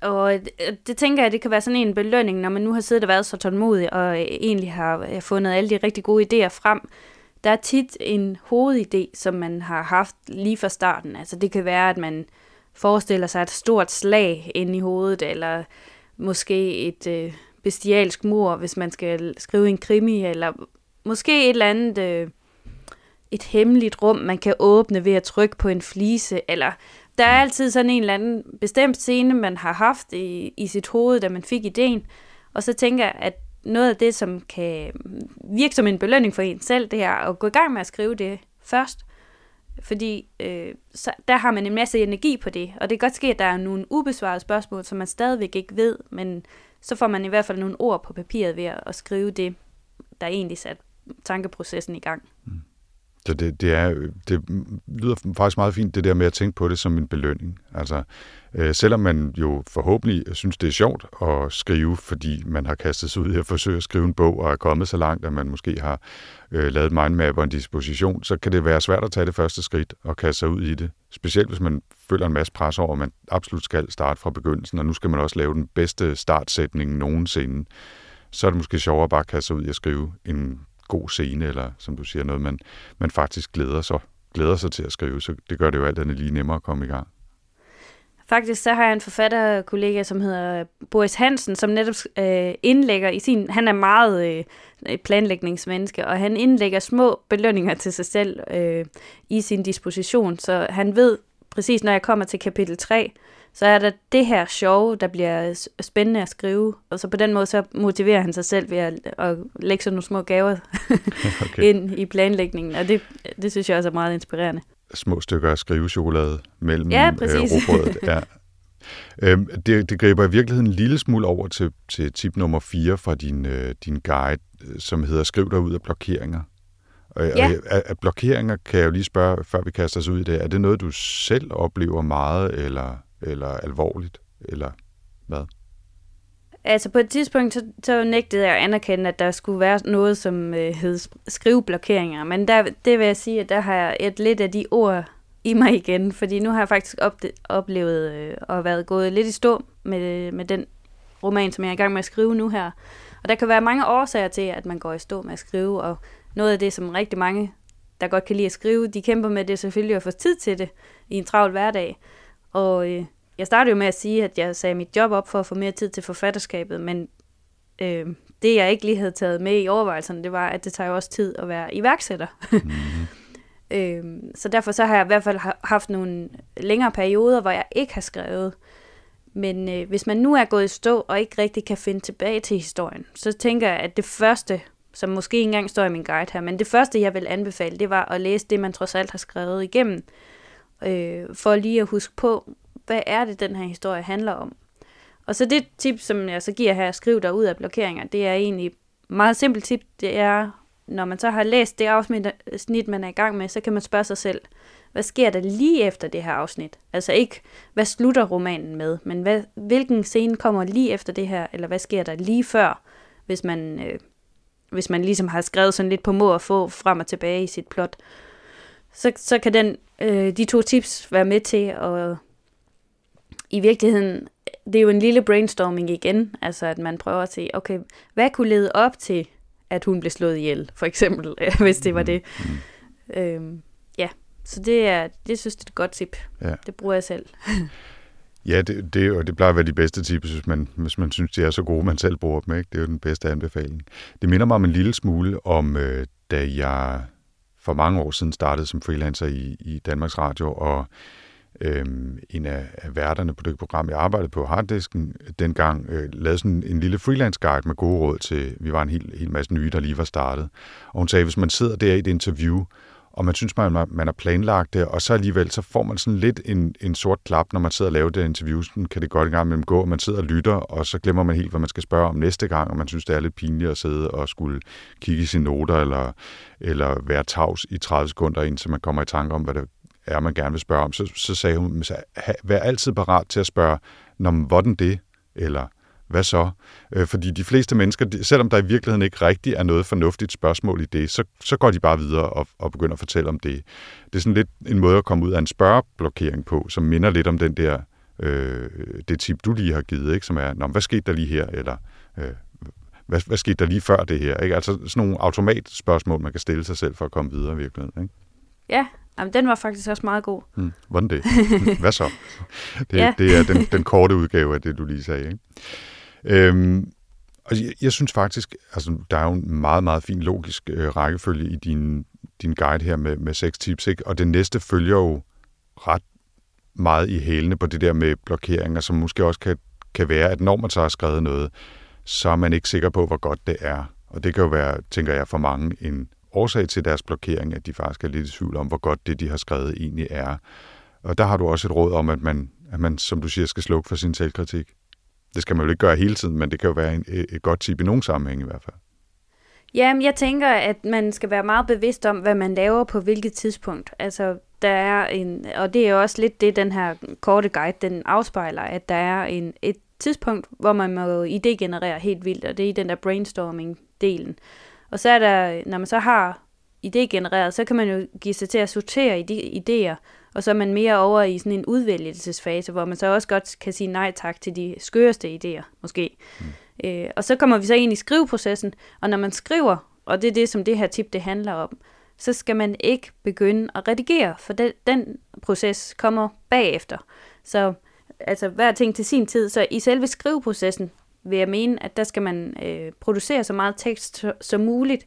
og det, det tænker jeg, det kan være sådan en belønning, når man nu har siddet og været så tålmodig, og øh, egentlig har øh, fundet alle de rigtig gode idéer frem. Der er tit en hovedidé, som man har haft lige fra starten. Altså det kan være, at man forestiller sig et stort slag inde i hovedet, eller måske et øh, bestialsk mor, hvis man skal skrive en krimi, eller måske et eller andet, øh, et hemmeligt rum, man kan åbne ved at trykke på en flise, eller der er altid sådan en eller anden bestemt scene, man har haft i, i sit hoved, da man fik ideen, og så tænker jeg, at noget af det, som kan virke som en belønning for en selv, det er at gå i gang med at skrive det først, fordi øh, så, der har man en masse energi på det, og det kan godt ske, at der er nogle ubesvarede spørgsmål, som man stadigvæk ikke ved, men så får man i hvert fald nogle ord på papiret ved at skrive det, der egentlig sat tankeprocessen i gang. Mm. Så det, det, er, det lyder faktisk meget fint, det der med at tænke på det som en belønning. Altså, øh, selvom man jo forhåbentlig synes, det er sjovt at skrive, fordi man har kastet sig ud i at forsøge at skrive en bog og er kommet så langt, at man måske har øh, lavet mindmap og en disposition, så kan det være svært at tage det første skridt og kaste sig ud i det. Specielt hvis man føler en masse pres over, at man absolut skal starte fra begyndelsen, og nu skal man også lave den bedste startsætning nogensinde. Så er det måske sjovere bare at kaste sig ud i at skrive en god scene, eller som du siger, noget, man, man faktisk glæder sig, glæder sig til at skrive, så det gør det jo alt andet lige nemmere at komme i gang. Faktisk så har jeg en forfatterkollega, som hedder Boris Hansen, som netop øh, indlægger i sin... Han er meget øh, planlægningsmenneske, og han indlægger små belønninger til sig selv øh, i sin disposition, så han ved præcis, når jeg kommer til kapitel 3, så er der det her sjove, der bliver spændende at skrive, og så på den måde så motiverer han sig selv ved at, at lægge sådan nogle små gaver okay. ind i planlægningen, og det, det synes jeg også er meget inspirerende. Små stykker af skrivechokolade mellem ja, øh, råbrødet. Ja. Øhm, det, det griber i virkeligheden en lille smule over til, til tip nummer 4 fra din, øh, din guide, øh, som hedder Skriv dig ud af blokeringer. Og, ja. og at blokeringer kan jeg jo lige spørge, før vi kaster os ud i det, er det noget, du selv oplever meget, eller eller alvorligt, eller hvad? Altså på et tidspunkt, så, så nægtede jeg at anerkende, at der skulle være noget, som øh, hed skriveblokeringer. Men der, det vil jeg sige, at der har jeg et lidt af de ord i mig igen, fordi nu har jeg faktisk op, oplevet øh, at været gået lidt i stå med, øh, med den roman, som jeg er i gang med at skrive nu her. Og der kan være mange årsager til, at man går i stå med at skrive, og noget af det, som rigtig mange, der godt kan lide at skrive, de kæmper med, det er selvfølgelig at få tid til det i en travl hverdag. Og øh, jeg startede jo med at sige, at jeg sagde mit job op for at få mere tid til forfatterskabet, men øh, det jeg ikke lige havde taget med i overvejelserne, det var, at det tager jo også tid at være iværksætter. Mm-hmm. øh, så derfor så har jeg i hvert fald haft nogle længere perioder, hvor jeg ikke har skrevet. Men øh, hvis man nu er gået i stå og ikke rigtig kan finde tilbage til historien, så tænker jeg, at det første, som måske ikke engang står i min guide her, men det første, jeg vil anbefale, det var at læse det, man trods alt har skrevet igennem øh, for lige at huske på, hvad er det, den her historie handler om. Og så det tip, som jeg så giver her, skriv dig ud af blokeringer, det er egentlig meget simpelt tip, det er, når man så har læst det afsnit, man er i gang med, så kan man spørge sig selv, hvad sker der lige efter det her afsnit? Altså ikke, hvad slutter romanen med, men hvad, hvilken scene kommer lige efter det her, eller hvad sker der lige før, hvis man, øh, hvis man ligesom har skrevet sådan lidt på må at få frem og tilbage i sit plot så, så kan den, øh, de to tips være med til at i virkeligheden, det er jo en lille brainstorming igen, altså at man prøver at se, okay, hvad kunne lede op til, at hun blev slået ihjel, for eksempel, hvis det var det. Mm. Øhm, ja, så det er, det synes jeg er et godt tip. Ja. Det bruger jeg selv. Ja, det, det, og det plejer at være de bedste tips, hvis man, hvis man synes, de er så gode, man selv bruger dem. Ikke? Det er jo den bedste anbefaling. Det minder mig om en lille smule om, øh, da jeg for mange år siden startede som freelancer i, i Danmarks Radio, og øhm, en af, af værterne på det program, jeg arbejdede på, Harddisken, dengang øh, lavede sådan en lille freelance guide med gode råd til, vi var en hel, hel masse nye, der lige var startet. Og hun sagde, hvis man sidder der i et interview, og man synes, man, man har planlagt det, og så alligevel, så får man sådan lidt en, en sort klap, når man sidder og laver det interview, så kan det godt en gang imellem gå, og man sidder og lytter, og så glemmer man helt, hvad man skal spørge om næste gang, og man synes, det er lidt pinligt at sidde og skulle kigge i sine noter, eller, eller være tavs i 30 sekunder, indtil man kommer i tanke om, hvad det er, man gerne vil spørge om. Så, så sagde hun, vær altid parat til at spørge, når hvordan det, eller hvad så? Øh, fordi de fleste mennesker, selvom der i virkeligheden ikke rigtig er noget fornuftigt spørgsmål i det, så, så går de bare videre og, og begynder at fortælle om det. Det er sådan lidt en måde at komme ud af en spørgeblokering på, som minder lidt om den der, øh, det tip, du lige har givet, ikke? som er, Nå, hvad skete der lige her? Eller øh, hvad, hvad skete der lige før det her? Ikke? Altså sådan nogle automatspørgsmål, man kan stille sig selv for at komme videre i virkeligheden. Ikke? Ja, Jamen, den var faktisk også meget god. Hmm, hvordan det? Hvad så? Det, ja. det er den, den korte udgave af det, du lige sagde. Ikke? Øhm, og jeg, jeg synes faktisk, altså der er jo en meget, meget fin logisk øh, rækkefølge i din, din guide her med, med seks tips, ikke? og det næste følger jo ret meget i hælene på det der med blokeringer, som måske også kan, kan være, at når man så har skrevet noget, så er man ikke sikker på, hvor godt det er. Og det kan jo være, tænker jeg, for mange en årsag til deres blokering, at de faktisk er lidt i tvivl om, hvor godt det, de har skrevet, egentlig er. Og der har du også et råd om, at man, at man som du siger, skal slukke for sin selvkritik. Det skal man jo ikke gøre hele tiden, men det kan jo være en, øh, et godt tip i nogle sammenhæng i hvert fald. Jamen, jeg tænker, at man skal være meget bevidst om, hvad man laver på hvilket tidspunkt. Altså, der er en, og det er jo også lidt det, den her korte guide, den afspejler, at der er en, et tidspunkt, hvor man må idégenerere helt vildt, og det er i den der brainstorming-delen. Og så er der, når man så har idégenereret, så kan man jo give sig til at sortere i de idéer, og så er man mere over i sådan en udvælgelsesfase, hvor man så også godt kan sige nej tak til de skøreste idéer, måske. Mm. Øh, og så kommer vi så ind i skriveprocessen, og når man skriver, og det er det, som det her tip det handler om, så skal man ikke begynde at redigere, for den, den proces kommer bagefter. Så altså hver ting til sin tid. Så i selve skriveprocessen vil jeg mene, at der skal man øh, producere så meget tekst som muligt,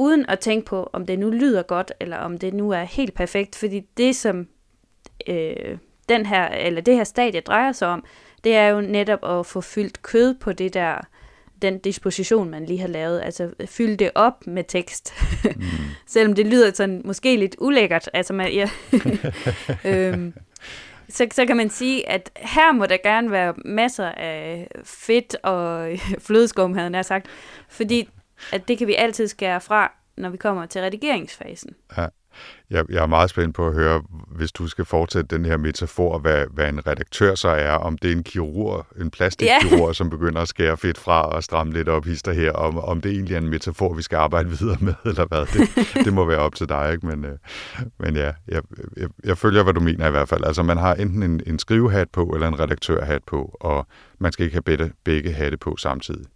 uden at tænke på, om det nu lyder godt, eller om det nu er helt perfekt, fordi det, som øh, den her, eller det her stadie drejer sig om, det er jo netop at få fyldt kød på det der, den disposition, man lige har lavet, altså fylde det op med tekst. Mm. Selvom det lyder sådan måske lidt ulækkert, altså man, ja, øhm, så, så kan man sige, at her må der gerne være masser af fedt og flødeskum, havde jeg sagt, fordi at det kan vi altid skære fra, når vi kommer til redigeringsfasen. Ja. Jeg, jeg er meget spændt på at høre, hvis du skal fortsætte den her metafor, hvad, hvad en redaktør så er, om det er en kirurg, en plastikkirurg, yeah. som begynder at skære fedt fra og stramme lidt op hister her, om, om det egentlig er en metafor, vi skal arbejde videre med, eller hvad. Det, det må være op til dig, ikke? Men, øh, men ja, jeg, jeg, jeg følger, hvad du mener i hvert fald. Altså, man har enten en, en skrivehat på, eller en redaktørhat på, og man skal ikke have begge, begge hatte på samtidig.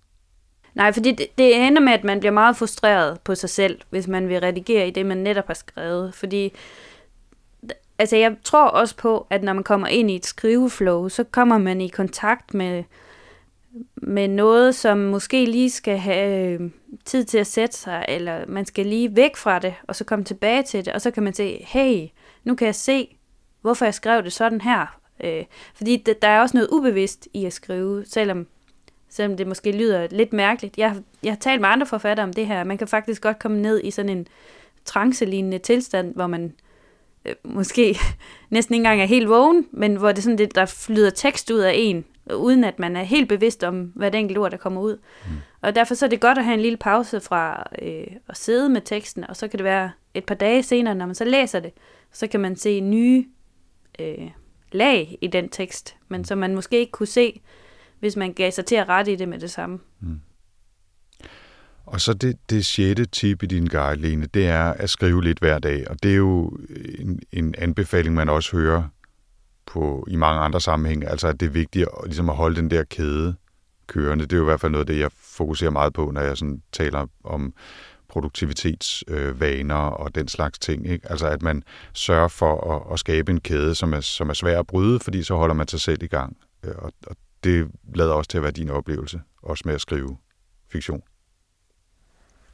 Nej, fordi det, det ender med, at man bliver meget frustreret på sig selv, hvis man vil redigere i det, man netop har skrevet. Fordi altså jeg tror også på, at når man kommer ind i et skriveflow, så kommer man i kontakt med, med noget, som måske lige skal have øh, tid til at sætte sig, eller man skal lige væk fra det, og så komme tilbage til det, og så kan man se, hey, nu kan jeg se, hvorfor jeg skrev det sådan her. Øh, fordi der er også noget ubevidst i at skrive, selvom selvom det måske lyder lidt mærkeligt. Jeg, jeg har talt med andre forfattere om det her. Man kan faktisk godt komme ned i sådan en trancelignende tilstand, hvor man øh, måske næsten ikke engang er helt vågen, men hvor det sådan det, der flyder tekst ud af en, uden at man er helt bevidst om, hvad det enkelte ord, der kommer ud. Mm. Og derfor så er det godt at have en lille pause fra øh, at sidde med teksten, og så kan det være et par dage senere, når man så læser det, så kan man se nye øh, lag i den tekst, men som man måske ikke kunne se, hvis man gav sig til at rette i det med det samme. Mm. Og så det, det sjette tip i din guide, Lene, det er at skrive lidt hver dag. Og det er jo en, en anbefaling, man også hører på, i mange andre sammenhænge. Altså, at det er vigtigt at, ligesom at holde den der kæde kørende. Det er jo i hvert fald noget af det, jeg fokuserer meget på, når jeg sådan taler om produktivitetsvaner øh, og den slags ting. Ikke? Altså at man sørger for at, at skabe en kæde, som er, som er svær at bryde, fordi så holder man sig selv i gang. Øh, og, og det lader også til at være din oplevelse, også med at skrive fiktion.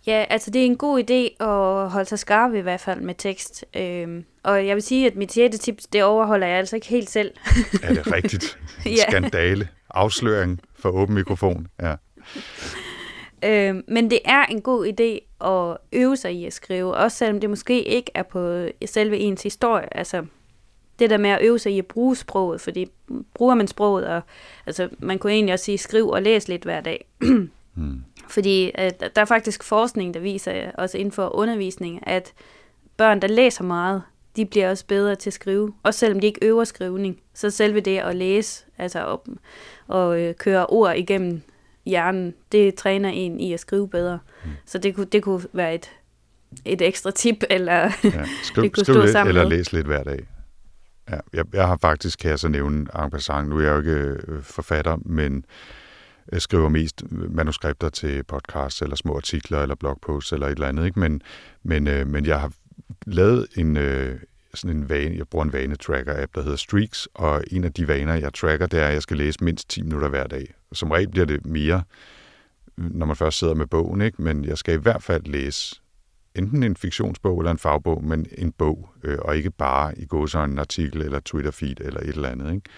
Ja, altså det er en god idé at holde sig skarp i hvert fald med tekst. Øhm, og jeg vil sige, at mit sjette tips, det overholder jeg altså ikke helt selv. er det rigtigt? ja. Skandale. Afsløring for åben mikrofon. Ja. øhm, men det er en god idé at øve sig i at skrive, også selvom det måske ikke er på selve ens historie. Altså, det der med at øve sig i at bruge sproget, fordi bruger man sproget, og altså, man kunne egentlig også sige, skriv og læs lidt hver dag. hmm. Fordi at der er faktisk forskning, der viser, også inden for undervisning, at børn, der læser meget, de bliver også bedre til at skrive. Også selvom de ikke øver skrivning. Så selve det at læse, altså op, og øh, køre ord igennem hjernen, det træner en i at skrive bedre. Mm. Så det kunne, det kunne være et, et ekstra tip, eller ja, skriv, det kunne skriv stå lidt, sammen eller med. læs lidt hver dag. Ja, jeg, jeg har faktisk, kan jeg så nævne en passant, nu er jeg jo ikke øh, forfatter, men jeg skriver mest øh, manuskripter til podcasts, eller små artikler, eller blogposts, eller et eller andet, ikke? Men, men, øh, men jeg har lavet en, øh, sådan en vane, jeg bruger en vanetracker-app, der hedder Streaks, og en af de vaner, jeg tracker, det er, at jeg skal læse mindst 10 minutter hver dag. Som regel bliver det mere, når man først sidder med bogen, ikke? men jeg skal i hvert fald læse enten en fiktionsbog eller en fagbog, men en bog, øh, og ikke bare i gå en artikel eller Twitter-feed eller et eller andet. Ikke?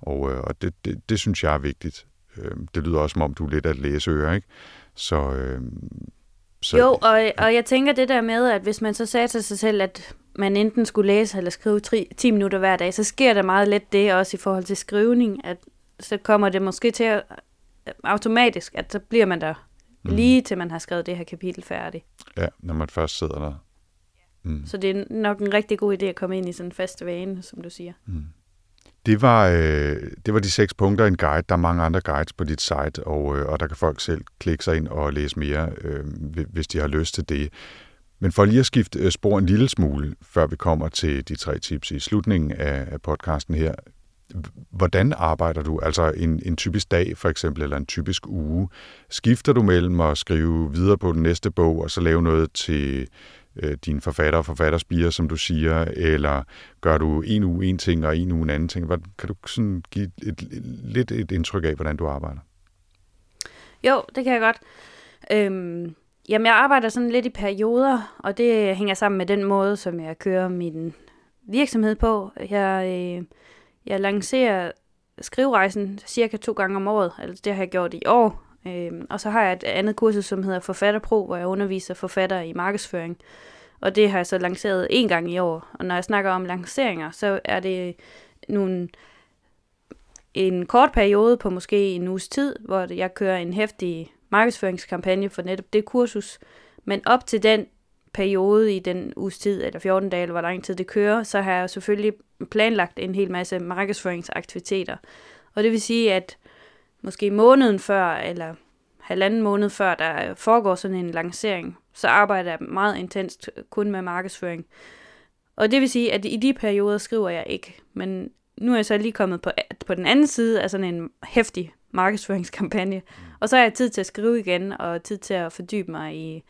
Og, øh, og det, det, det synes jeg er vigtigt. Øh, det lyder også, som om du er lidt af et læseøre, ikke? Så, øh, så, jo, og, og jeg tænker det der med, at hvis man så sagde til sig selv, at man enten skulle læse eller skrive 10 minutter hver dag, så sker der meget let det også i forhold til skrivning, at så kommer det måske til at, automatisk, at så bliver man der mm. lige til man har skrevet det her kapitel færdigt. Ja, når man først sidder der. Mm. Så det er nok en rigtig god idé at komme ind i sådan en fast vane, som du siger. Mm. Det var, øh, det var de seks punkter i en guide. Der er mange andre guides på dit site, og, øh, og der kan folk selv klikke sig ind og læse mere, øh, hvis de har lyst til det. Men for lige at skifte øh, spor en lille smule, før vi kommer til de tre tips i slutningen af, af podcasten her. Hvordan arbejder du? Altså en, en typisk dag for eksempel, eller en typisk uge. Skifter du mellem at skrive videre på den næste bog, og så lave noget til øh, dine forfatter og forfatterspiger, som du siger, eller gør du en uge en ting, og en uge en anden ting? Hvad, kan du sådan give et, et, lidt et indtryk af, hvordan du arbejder? Jo, det kan jeg godt. Øhm, jamen, jeg arbejder sådan lidt i perioder, og det hænger sammen med den måde, som jeg kører min virksomhed på. Jeg, øh, jeg lancerer skriverejsen cirka to gange om året, altså det har jeg gjort i år. Øhm, og så har jeg et andet kursus, som hedder Forfatterpro, hvor jeg underviser forfattere i markedsføring. Og det har jeg så lanceret en gang i år. Og når jeg snakker om lanceringer, så er det nogle, en kort periode på måske en uges tid, hvor jeg kører en hæftig markedsføringskampagne for netop det kursus. Men op til den periode i den uges tid, eller 14 dage, eller hvor lang tid det kører, så har jeg selvfølgelig planlagt en hel masse markedsføringsaktiviteter. Og det vil sige, at måske måneden før, eller halvanden måned før, der foregår sådan en lancering, så arbejder jeg meget intenst kun med markedsføring. Og det vil sige, at i de perioder skriver jeg ikke. Men nu er jeg så lige kommet på, på den anden side af sådan en hæftig markedsføringskampagne. Mm. Og så har jeg tid til at skrive igen, og tid til at fordybe mig i,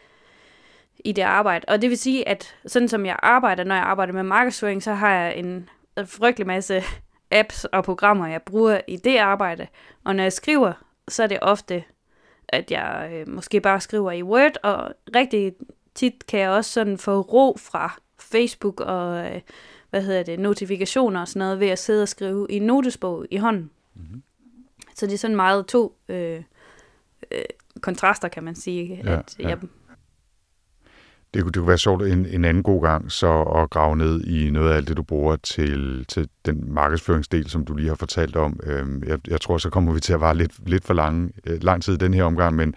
i det arbejde. Og det vil sige, at sådan som jeg arbejder, når jeg arbejder med markedsføring, så har jeg en frygtelig masse apps og programmer, jeg bruger i det arbejde. Og når jeg skriver, så er det ofte, at jeg øh, måske bare skriver i Word, og rigtig tit kan jeg også sådan få ro fra Facebook og øh, hvad hedder det, notifikationer og sådan noget, ved at sidde og skrive i en notesbog i hånden. Mm-hmm. Så det er sådan meget to øh, øh, kontraster, kan man sige. Ja, at ja. jeg det kunne, det kunne være sjovt en, en anden god gang så at grave ned i noget af alt det, du bruger til, til den markedsføringsdel, som du lige har fortalt om. Øhm, jeg, jeg tror, så kommer vi til at være lidt, lidt for lang, øh, lang tid i den her omgang, men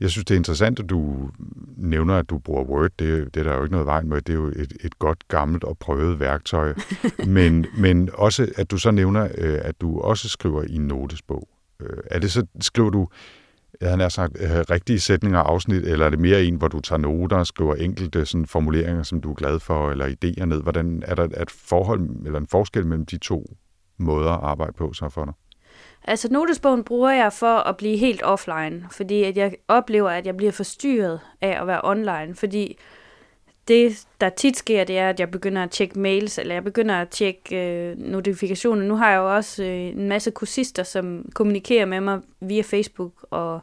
jeg synes, det er interessant, at du nævner, at du bruger Word. Det, det er der jo ikke noget vejen med. Det er jo et, et godt, gammelt og prøvet værktøj. men, men også, at du så nævner, øh, at du også skriver i en notesbog. Øh, er det så, skriver du jeg havde sagt, øh, rigtige sætninger og afsnit, eller er det mere en, hvor du tager noter og skriver enkelte sådan, formuleringer, som du er glad for, eller idéer ned? Hvordan er der et forhold eller en forskel mellem de to måder at arbejde på så for dig? Altså notesbogen bruger jeg for at blive helt offline, fordi at jeg oplever, at jeg bliver forstyrret af at være online, fordi det, der tit sker, det er, at jeg begynder at tjekke mails, eller jeg begynder at tjekke øh, notifikationer. Nu har jeg jo også øh, en masse kursister, som kommunikerer med mig via Facebook, og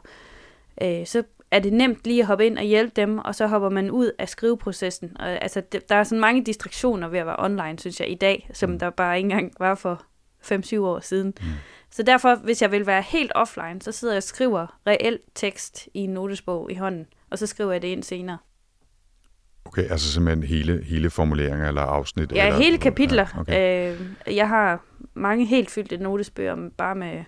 øh, så er det nemt lige at hoppe ind og hjælpe dem, og så hopper man ud af skriveprocessen. Og, altså, det, der er sådan mange distraktioner ved at være online, synes jeg, i dag, som mm. der bare ikke engang var for 5-7 år siden. Mm. Så derfor, hvis jeg vil være helt offline, så sidder jeg og skriver reel tekst i en notesbog i hånden, og så skriver jeg det ind senere. Okay, altså simpelthen hele, hele formuleringer eller afsnit? Ja, eller, hele kapitler. Ja, okay. øh, jeg har mange helt fyldte notesbøger bare med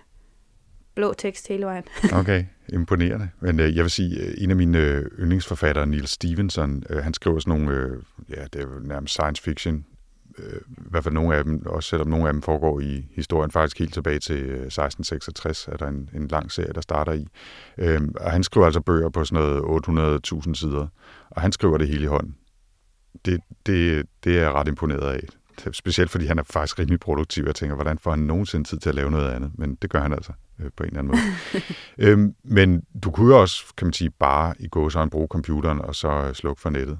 blå tekst hele vejen. okay, imponerende. Men øh, jeg vil sige, øh, en af mine øh, yndlingsforfattere, Neil Stevenson, øh, han skriver sådan nogle, øh, ja, det er jo nærmest science fiction, øh, i hvert fald nogle af dem, også selvom nogle af dem foregår i historien faktisk helt tilbage til 1666, er der en, en lang serie, der starter i. Øh, og han skriver altså bøger på sådan noget 800.000 sider, og han skriver det hele i hånden. Det, det, det er jeg ret imponeret af. Specielt fordi han er faktisk rimelig produktiv. Jeg tænker, hvordan får han nogensinde tid til at lave noget andet? Men det gør han altså øh, på en eller anden måde. øhm, men du kunne jo også, kan man sige, bare i gå så bruge computeren og så slukke for nettet.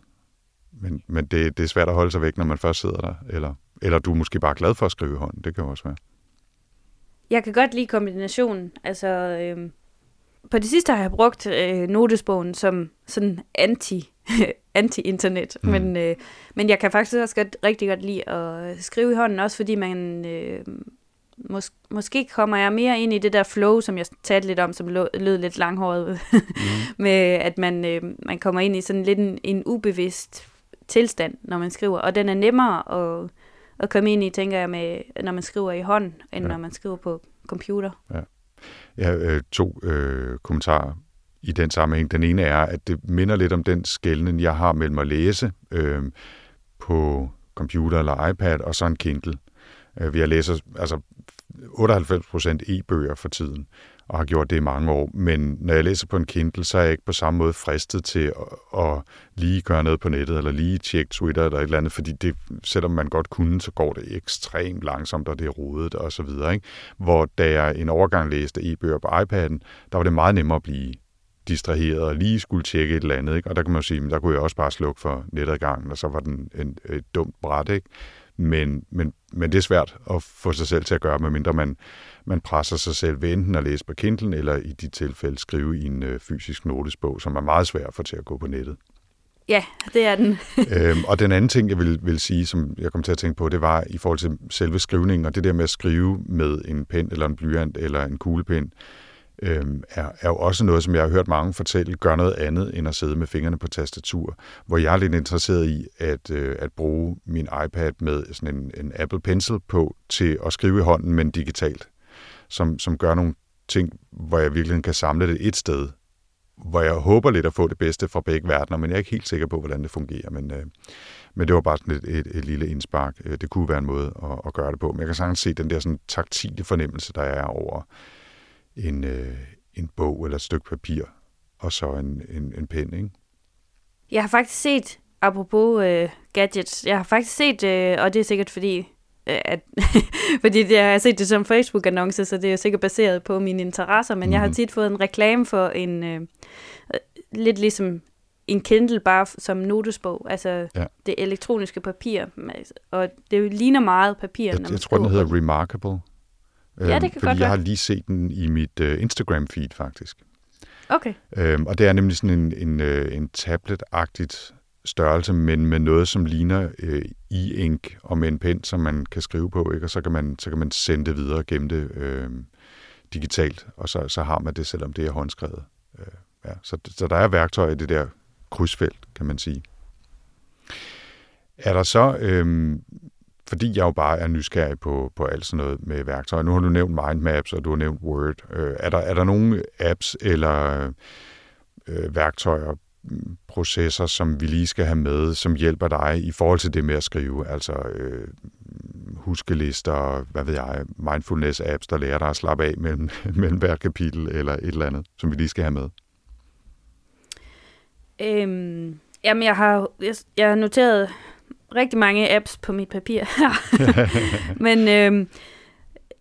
Men, men det, det er svært at holde sig væk, når man først sidder der. Eller, eller du er måske bare glad for at skrive i hånden. Det kan jo også være. Jeg kan godt lide kombinationen. Altså, øh, på det sidste har jeg brugt øh, notesbogen som sådan anti anti-internet, mm. men, øh, men jeg kan faktisk også godt, rigtig godt lide at skrive i hånden, også fordi man øh, mås- måske kommer jeg mere ind i det der flow, som jeg talte lidt om, som lød, lød lidt langhåret, mm. med at man, øh, man kommer ind i sådan lidt en, en ubevidst tilstand, når man skriver, og den er nemmere at, at komme ind i, tænker jeg, med, når man skriver i hånd, end ja. når man skriver på computer. Ja. Jeg har øh, to øh, kommentarer i den sammenhæng. Den ene er, at det minder lidt om den skældning, jeg har mellem at læse øh, på computer eller iPad, og så en Kindle. Øh, vi har læser altså 98% e-bøger for tiden, og har gjort det i mange år. Men når jeg læser på en Kindle, så er jeg ikke på samme måde fristet til at, at lige gøre noget på nettet, eller lige tjekke Twitter eller et eller andet, fordi det, selvom man godt kunne, så går det ekstremt langsomt, og det er rodet og så videre. Ikke? Hvor da jeg en overgang læste e-bøger på iPad'en, der var det meget nemmere at blive distraheret og lige skulle tjekke et eller andet. Ikke? Og der kan man jo sige, der kunne jeg også bare slukke for netadgangen, og så var den en, et dumt bræt. Ikke? Men, men, men det er svært at få sig selv til at gøre, medmindre man, man presser sig selv ved enten at læse på Kindle, eller i de tilfælde skrive i en øh, fysisk notesbog, som er meget svært at få til at gå på nettet. Ja, det er den. øhm, og den anden ting, jeg vil, vil sige, som jeg kom til at tænke på, det var i forhold til selve skrivningen, og det der med at skrive med en pen eller en blyant eller en kuglepen, øh, er, er jo også noget, som jeg har hørt mange fortælle, gør noget andet end at sidde med fingrene på tastatur. Hvor jeg er lidt interesseret i at, øh, at bruge min iPad med sådan en, en Apple Pencil på til at skrive i hånden, men digitalt. Som, som gør nogle ting, hvor jeg virkelig kan samle det et sted, hvor jeg håber lidt at få det bedste fra begge verdener, men jeg er ikke helt sikker på, hvordan det fungerer. Men, øh, men det var bare sådan et, et, et lille indspark. Øh, det kunne være en måde at, at gøre det på. Men jeg kan sagtens se den der sådan taktile fornemmelse, der er over en, øh, en bog eller et stykke papir, og så en, en, en pen, ikke? Jeg har faktisk set, apropos øh, gadgets, jeg har faktisk set, øh, og det er sikkert fordi, øh, at, fordi det, jeg har set det som Facebook-annonce, så det er jo sikkert baseret på mine interesser, men mm-hmm. jeg har mhm. tit fået en reklame for en, øh, lidt ligesom en Kindle bare som notesbog, altså ja. det elektroniske papir, og det ligner meget papir. Jeg, når man jeg tror, den hedder Remarkable. Ja, det kan fordi godt jeg har lige set den i mit uh, Instagram-feed, faktisk. Okay. Øhm, og det er nemlig sådan en, en, uh, en tablet-agtigt størrelse, men med noget, som ligner uh, e-ink og med en pen, som man kan skrive på, ikke? og så kan man, så kan man sende det videre gemme det uh, digitalt, og så, så har man det, selvom det er håndskrevet. Uh, ja. så, så der er værktøj i det der krydsfelt, kan man sige. Er der så øhm, fordi jeg jo bare er nysgerrig på, på alt sådan noget med værktøjer. Nu har du nævnt mindmaps, og du har nævnt Word. Øh, er, der, er der nogle apps eller øh, værktøjer, processer, som vi lige skal have med, som hjælper dig i forhold til det med at skrive? Altså øh, huskelister, hvad ved jeg, mindfulness-apps, der lærer dig at slappe af mellem, mellem hvert kapitel, eller et eller andet, som vi lige skal have med? Øhm, jamen, jeg har, jeg, jeg har noteret rigtig mange apps på mit papir her. Men øh,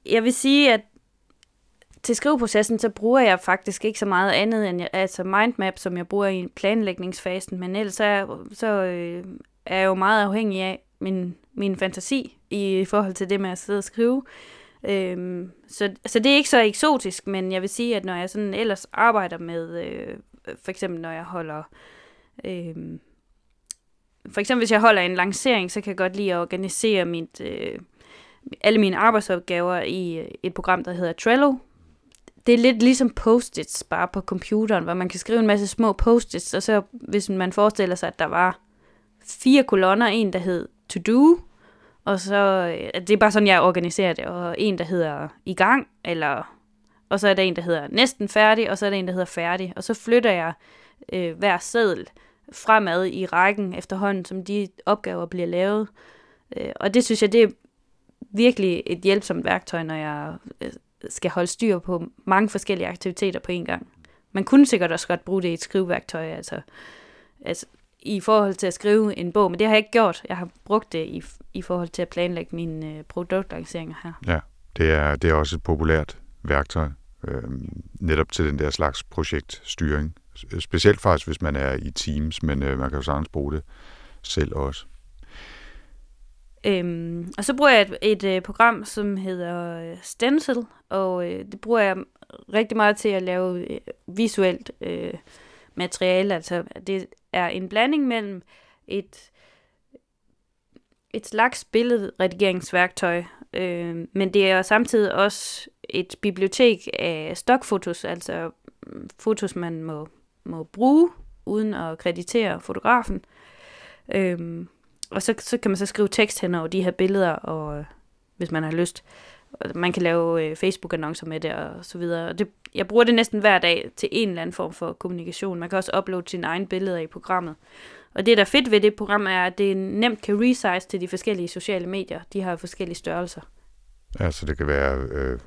jeg vil sige, at til skriveprocessen, så bruger jeg faktisk ikke så meget andet end altså mindmap, som jeg bruger i planlægningsfasen, men ellers så, er, så øh, er jeg jo meget afhængig af min, min fantasi i forhold til det med at sidde og skrive. Øhm, så, så det er ikke så eksotisk, men jeg vil sige, at når jeg sådan ellers arbejder med, øh, for eksempel når jeg holder... Øh, for eksempel hvis jeg holder en lancering, så kan jeg godt lide at organisere mit, øh, alle mine arbejdsopgaver i øh, et program, der hedder Trello. Det er lidt ligesom post-its, bare på computeren, hvor man kan skrive en masse små post-its, og så hvis man forestiller sig, at der var fire kolonner, en der hed to do, og så, øh, det er bare sådan, jeg organiserer det, og en, der hedder i gang, eller, og så er der en, der hedder næsten færdig, og så er der en, der hedder færdig, og så flytter jeg øh, hver seddel fremad i rækken efterhånden, som de opgaver bliver lavet. Øh, og det synes jeg, det er virkelig et hjælpsomt værktøj, når jeg øh, skal holde styr på mange forskellige aktiviteter på en gang. Man kunne sikkert også godt bruge det i et skriveværktøj, altså, altså i forhold til at skrive en bog, men det har jeg ikke gjort. Jeg har brugt det i, i forhold til at planlægge mine øh, produktlanceringer her. Ja, det er, det er også et populært værktøj, øh, netop til den der slags projektstyring. Specielt faktisk, hvis man er i teams, men øh, man kan jo sagtens bruge det selv også. Øhm, og så bruger jeg et, et, øh, program, som hedder øh, Stencil, og øh, det bruger jeg rigtig meget til at lave øh, visuelt øh, materiale. Altså, det er en blanding mellem et, et slags billedredigeringsværktøj, øh, men det er samtidig også et bibliotek af stokfotos, altså mm, fotos, man må, må bruge, uden at kreditere fotografen. Øhm, og så, så kan man så skrive tekst hen over de her billeder, og øh, hvis man har lyst. Man kan lave øh, Facebook-annoncer med det og så videre. Og det, jeg bruger det næsten hver dag til en eller anden form for kommunikation. Man kan også uploade sine egne billeder i programmet. Og det, der er fedt ved det program, er, at det nemt kan resize til de forskellige sociale medier. De har forskellige størrelser. Ja, så det kan være øh,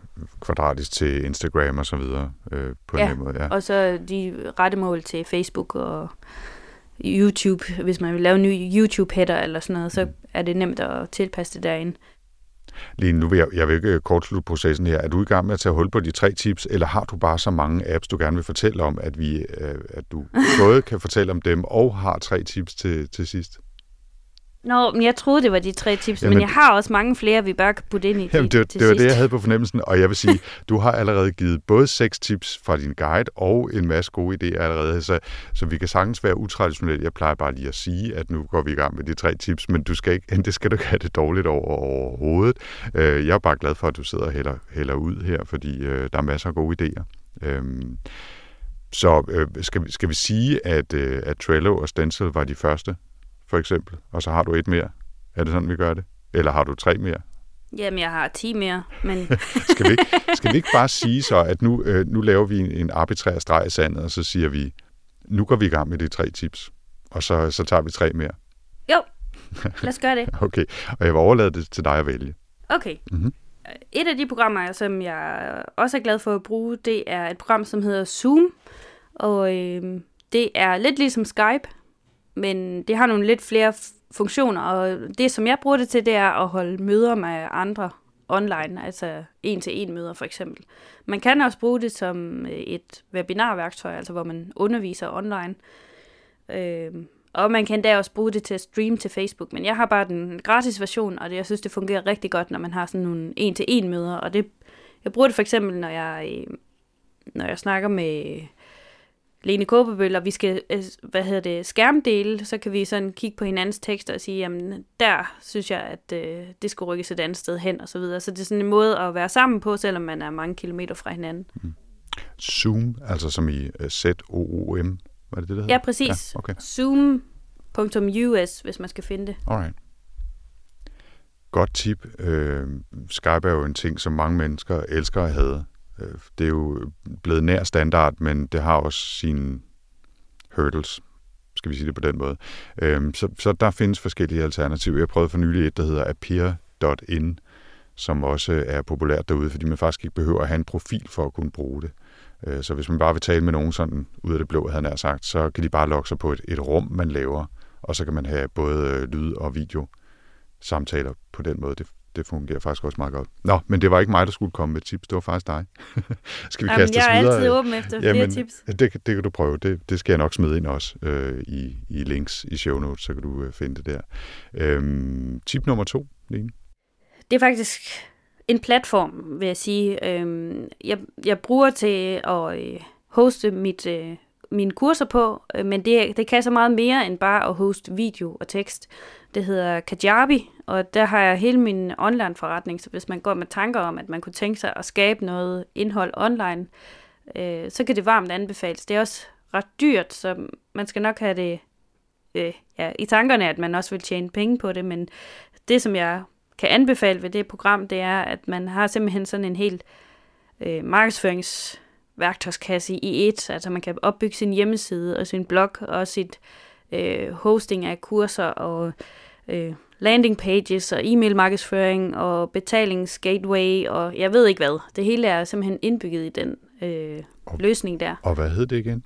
kvadratisk til Instagram og så videre øh, på ja, en måde. Ja, og så de rette mål til Facebook og YouTube. Hvis man vil lave en ny YouTube-header eller sådan noget, så mm. er det nemt at tilpasse det derinde. Lige nu vil jeg, jeg vil ikke kortslutte processen her. Er du i gang med at tage hul på de tre tips, eller har du bare så mange apps, du gerne vil fortælle om, at, vi, øh, at du både kan fortælle om dem og har tre tips til, til sidst? Nå, men jeg troede, det var de tre tips, jamen, men jeg har også mange flere, vi bare kan putte ind i jamen, det, til det var sidst. det, jeg havde på fornemmelsen, og jeg vil sige, du har allerede givet både seks tips fra din guide og en masse gode idéer allerede, så, så vi kan sagtens være utraditionelle. Jeg plejer bare lige at sige, at nu går vi i gang med de tre tips, men du skal ikke, det skal du ikke have det dårligt over overhovedet. Øh, jeg er bare glad for, at du sidder og hælder, hælder ud her, fordi øh, der er masser af gode idéer. Øhm, så øh, skal, vi, skal vi sige, at, at Trello og Stencil var de første for eksempel, og så har du et mere. Er det sådan, vi gør det? Eller har du tre mere? Jamen, jeg har 10 mere, men... skal, vi ikke, skal vi ikke bare sige så, at nu, øh, nu laver vi en, en arbitrær streg i sandet, og så siger vi, nu går vi i gang med de tre tips, og så, så tager vi tre mere. Jo, lad os gøre det. okay, og jeg vil overlade det til dig at vælge. Okay. Mm-hmm. Et af de programmer, som jeg også er glad for at bruge, det er et program, som hedder Zoom, og øh, det er lidt ligesom Skype, men det har nogle lidt flere funktioner, og det, som jeg bruger det til, det er at holde møder med andre online, altså en-til-en møder for eksempel. Man kan også bruge det som øh, et webinarværktøj, altså hvor man underviser online. Øh, og man kan da også bruge det til at streame til Facebook, men jeg har bare den gratis version, og det, jeg synes, det fungerer rigtig godt, når man har sådan nogle en-til-en møder, og det, jeg bruger det for eksempel, når jeg, øh, når jeg snakker med Lene Kåbebøl, og vi skal øh, hvad hedder det, skærmdele, så kan vi sådan kigge på hinandens tekster og sige, jamen der synes jeg, at øh, det skulle rykkes et andet sted hen, og så videre. Så det er sådan en måde at være sammen på, selvom man er mange kilometer fra hinanden. Mm. Zoom, altså som i uh, Z-O-O-M, var det det, der hedder? Ja, præcis. Ja, okay. Zoom.us, hvis man skal finde det. Alright. Godt tip. Øh, Skype er jo en ting, som mange mennesker elsker at have. Øh, det er jo blevet nær standard, men det har også sine hurdles, skal vi sige det på den måde. Øhm, så, så der findes forskellige alternativer. Jeg prøvede for nylig et, der hedder appear.in, som også øh, er populært derude, fordi man faktisk ikke behøver at have en profil for at kunne bruge det. Øh, så hvis man bare vil tale med nogen sådan ud af det blå, havde han sagt, så kan de bare logge sig på et, et rum, man laver, og så kan man have både lyd og video samtaler på den måde. Det, det fungerer faktisk også meget godt. Nå, men det var ikke mig, der skulle komme med tips. Det var faktisk dig. skal vi Jamen, kaste jeg er videre? altid åben efter Jamen, flere tips. Det, det kan du prøve. Det, det skal jeg nok smide ind også øh, i, i links i show notes, så kan du øh, finde det der. Øhm, tip nummer to, Line? Det er faktisk en platform, vil jeg sige. Øhm, jeg, jeg bruger til at øh, hoste mit øh, mine kurser på, øh, men det, det kan så meget mere end bare at hoste video og tekst. Det hedder Kajabi, og der har jeg hele min online forretning, så hvis man går med tanker om, at man kunne tænke sig at skabe noget indhold online, øh, så kan det varmt anbefales. Det er også ret dyrt, så man skal nok have det øh, ja, i tankerne, at man også vil tjene penge på det, men det, som jeg kan anbefale ved det program, det er, at man har simpelthen sådan en helt øh, markedsføringsværktøjskasse i et, altså man kan opbygge sin hjemmeside og sin blog og sit øh, hosting af kurser og øh, landing pages og e-mail markedsføring og betalingsgateway og jeg ved ikke hvad. Det hele er simpelthen indbygget i den øh, og, løsning der. Og hvad hed det igen?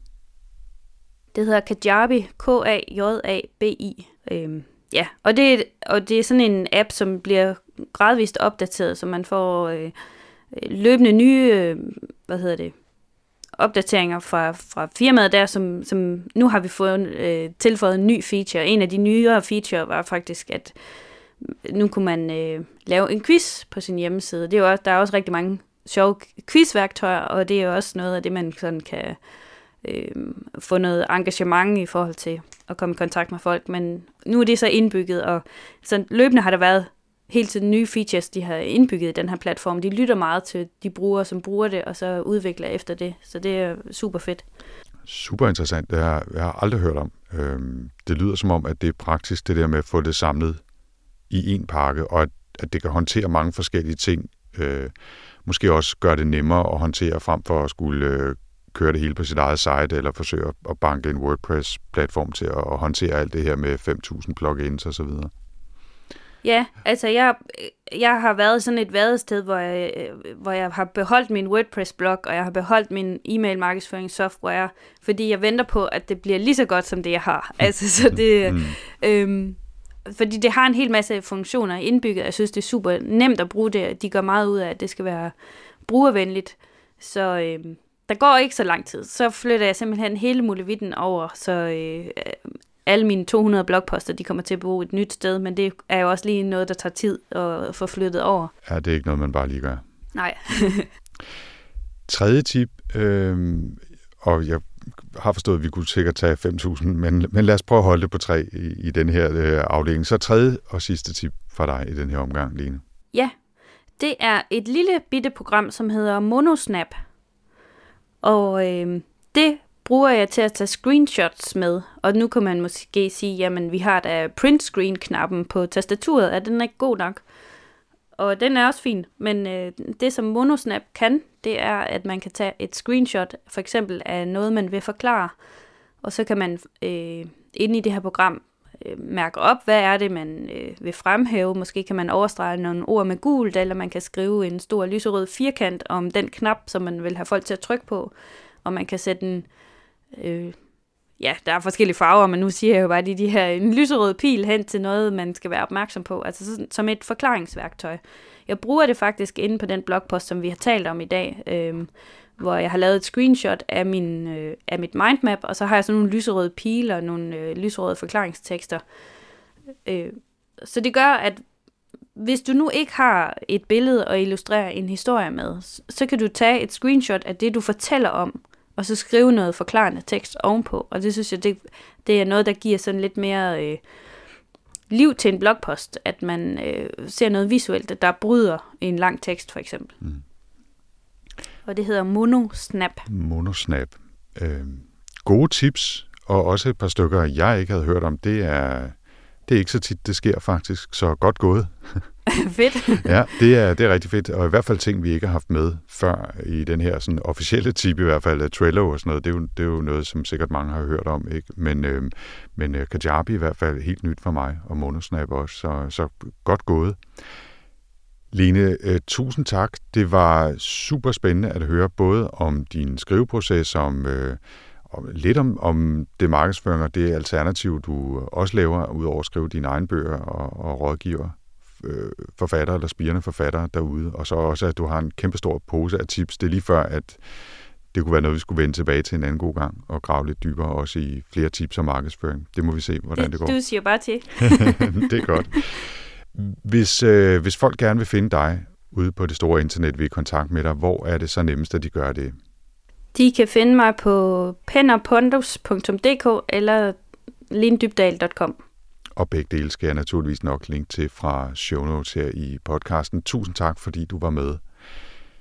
Det hedder Kajabi, K-A-J-A-B-I. Øhm, ja, og det, og det er sådan en app, som bliver gradvist opdateret, så man får øh, løbende nye, øh, hvad hedder det, opdateringer fra, fra firmaet der, som, som nu har vi fået øh, tilføjet en ny feature. En af de nyere feature var faktisk, at nu kunne man øh, lave en quiz på sin hjemmeside. Det er jo også, der er også rigtig mange sjove quizværktøjer, og det er jo også noget af det, man sådan kan øh, få noget engagement i forhold til at komme i kontakt med folk. Men nu er det så indbygget, og så løbende har der været hele tiden nye features, de har indbygget i den her platform. De lytter meget til de brugere, som bruger det, og så udvikler efter det. Så det er super fedt. Super interessant. Det har jeg har aldrig hørt om. Øhm, det lyder som om, at det er praktisk, det der med at få det samlet i en pakke, og at, at det kan håndtere mange forskellige ting. Øh, måske også gøre det nemmere at håndtere frem for at skulle øh, køre det hele på sit eget site, eller forsøge at banke en WordPress-platform til at håndtere alt det her med 5.000 plugins osv.? Ja, altså jeg, jeg har været sådan et vadested, hvor jeg, hvor jeg har beholdt min WordPress-blog, og jeg har beholdt min e-mail markedsføringssoftware, fordi jeg venter på, at det bliver lige så godt, som det jeg har. Altså, så det, mm. øhm, fordi det har en hel masse funktioner indbygget. Jeg synes, det er super nemt at bruge det. De gør meget ud af, at det skal være brugervenligt. Så øhm, der går ikke så lang tid. Så flytter jeg simpelthen hele muligheden over, så øh, alle mine 200 blogposter, de kommer til at bo et nyt sted, men det er jo også lige noget, der tager tid at få flyttet over. Ja, det er ikke noget, man bare lige gør. Nej. Tredje tip, øh, og jeg har forstået, at vi kunne sikkert tage 5.000, men, men lad os prøve at holde det på tre i, i den her øh, afdeling. Så tredje og sidste tip fra dig i den her omgang, Lene. Ja, det er et lille bitte program, som hedder Monosnap. Og øh, det bruger jeg til at tage screenshots med. Og nu kan man måske sige, jamen vi har da print screen knappen på tastaturet, er den ikke god nok? Og den er også fin, men øh, det som Monosnap kan, det er, at man kan tage et screenshot, for eksempel af noget, man vil forklare, og så kan man øh, inde i det her program øh, mærke op, hvad er det, man øh, vil fremhæve. Måske kan man overstrege nogle ord med gult, eller man kan skrive en stor lyserød firkant om den knap, som man vil have folk til at trykke på. Og man kan sætte en, øh, ja, der er forskellige farver, men nu siger jeg jo bare, lige de, her en lyserød pil hen til noget, man skal være opmærksom på, altså sådan, som et forklaringsværktøj. Jeg bruger det faktisk inde på den blogpost, som vi har talt om i dag, øh, hvor jeg har lavet et screenshot af, min, øh, af mit mindmap, og så har jeg sådan nogle lyserøde piler og nogle øh, lyserøde forklaringstekster. Øh, så det gør, at hvis du nu ikke har et billede og illustrere en historie med, så kan du tage et screenshot af det, du fortæller om, og så skrive noget forklarende tekst ovenpå. Og det synes jeg, det, det er noget, der giver sådan lidt mere øh, liv til en blogpost, at man øh, ser noget visuelt, der bryder en lang tekst for eksempel. Mm og det hedder Monosnap. Monosnap. Øh, gode tips, og også et par stykker, jeg ikke havde hørt om. Det er, det er ikke så tit, det sker faktisk, så godt gået. fedt. ja, det er, det er rigtig fedt, og i hvert fald ting, vi ikke har haft med før i den her sådan, officielle tip, i hvert fald Trello og sådan noget, det er jo, det er jo noget, som sikkert mange har hørt om, ikke? men, øh, men øh, Kajabi i hvert fald helt nyt for mig, og Monosnap også, så, så godt gået. Lene, øh, tusind tak. Det var super spændende at høre både om din skriveproces, om, øh, om lidt om, om det markedsføring og det alternativ, du også laver, udover at skrive dine egne bøger og, og rådgiver uh, forfattere eller spirende forfattere derude, og så også, at du har en kæmpe stor pose af tips. Det er lige før, at det kunne være noget, vi skulle vende tilbage til en anden god gang og grave lidt dybere også i flere tips om markedsføring. Det må vi se, hvordan det, det går. Du siger bare til. det er godt. Hvis, øh, hvis folk gerne vil finde dig ude på det store internet ved kontakt med dig, hvor er det så nemmest, at de gør det? De kan finde mig på pennerpondus.dk eller lindybdal.com. Og begge dele skal jeg naturligvis nok link til fra show notes her i podcasten. Tusind tak, fordi du var med.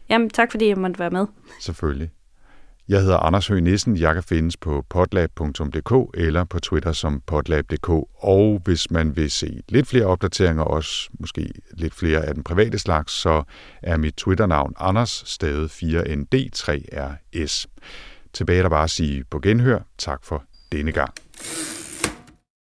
Jamen, tak fordi jeg måtte være med. Selvfølgelig. Jeg hedder Anders Høgh Nissen. Jeg kan findes på potlab.dk eller på Twitter som potlab.dk. Og hvis man vil se lidt flere opdateringer, også måske lidt flere af den private slags, så er mit Twitter-navn Anders, stavet 4ND3RS. Tilbage der bare at sige på genhør. Tak for denne gang.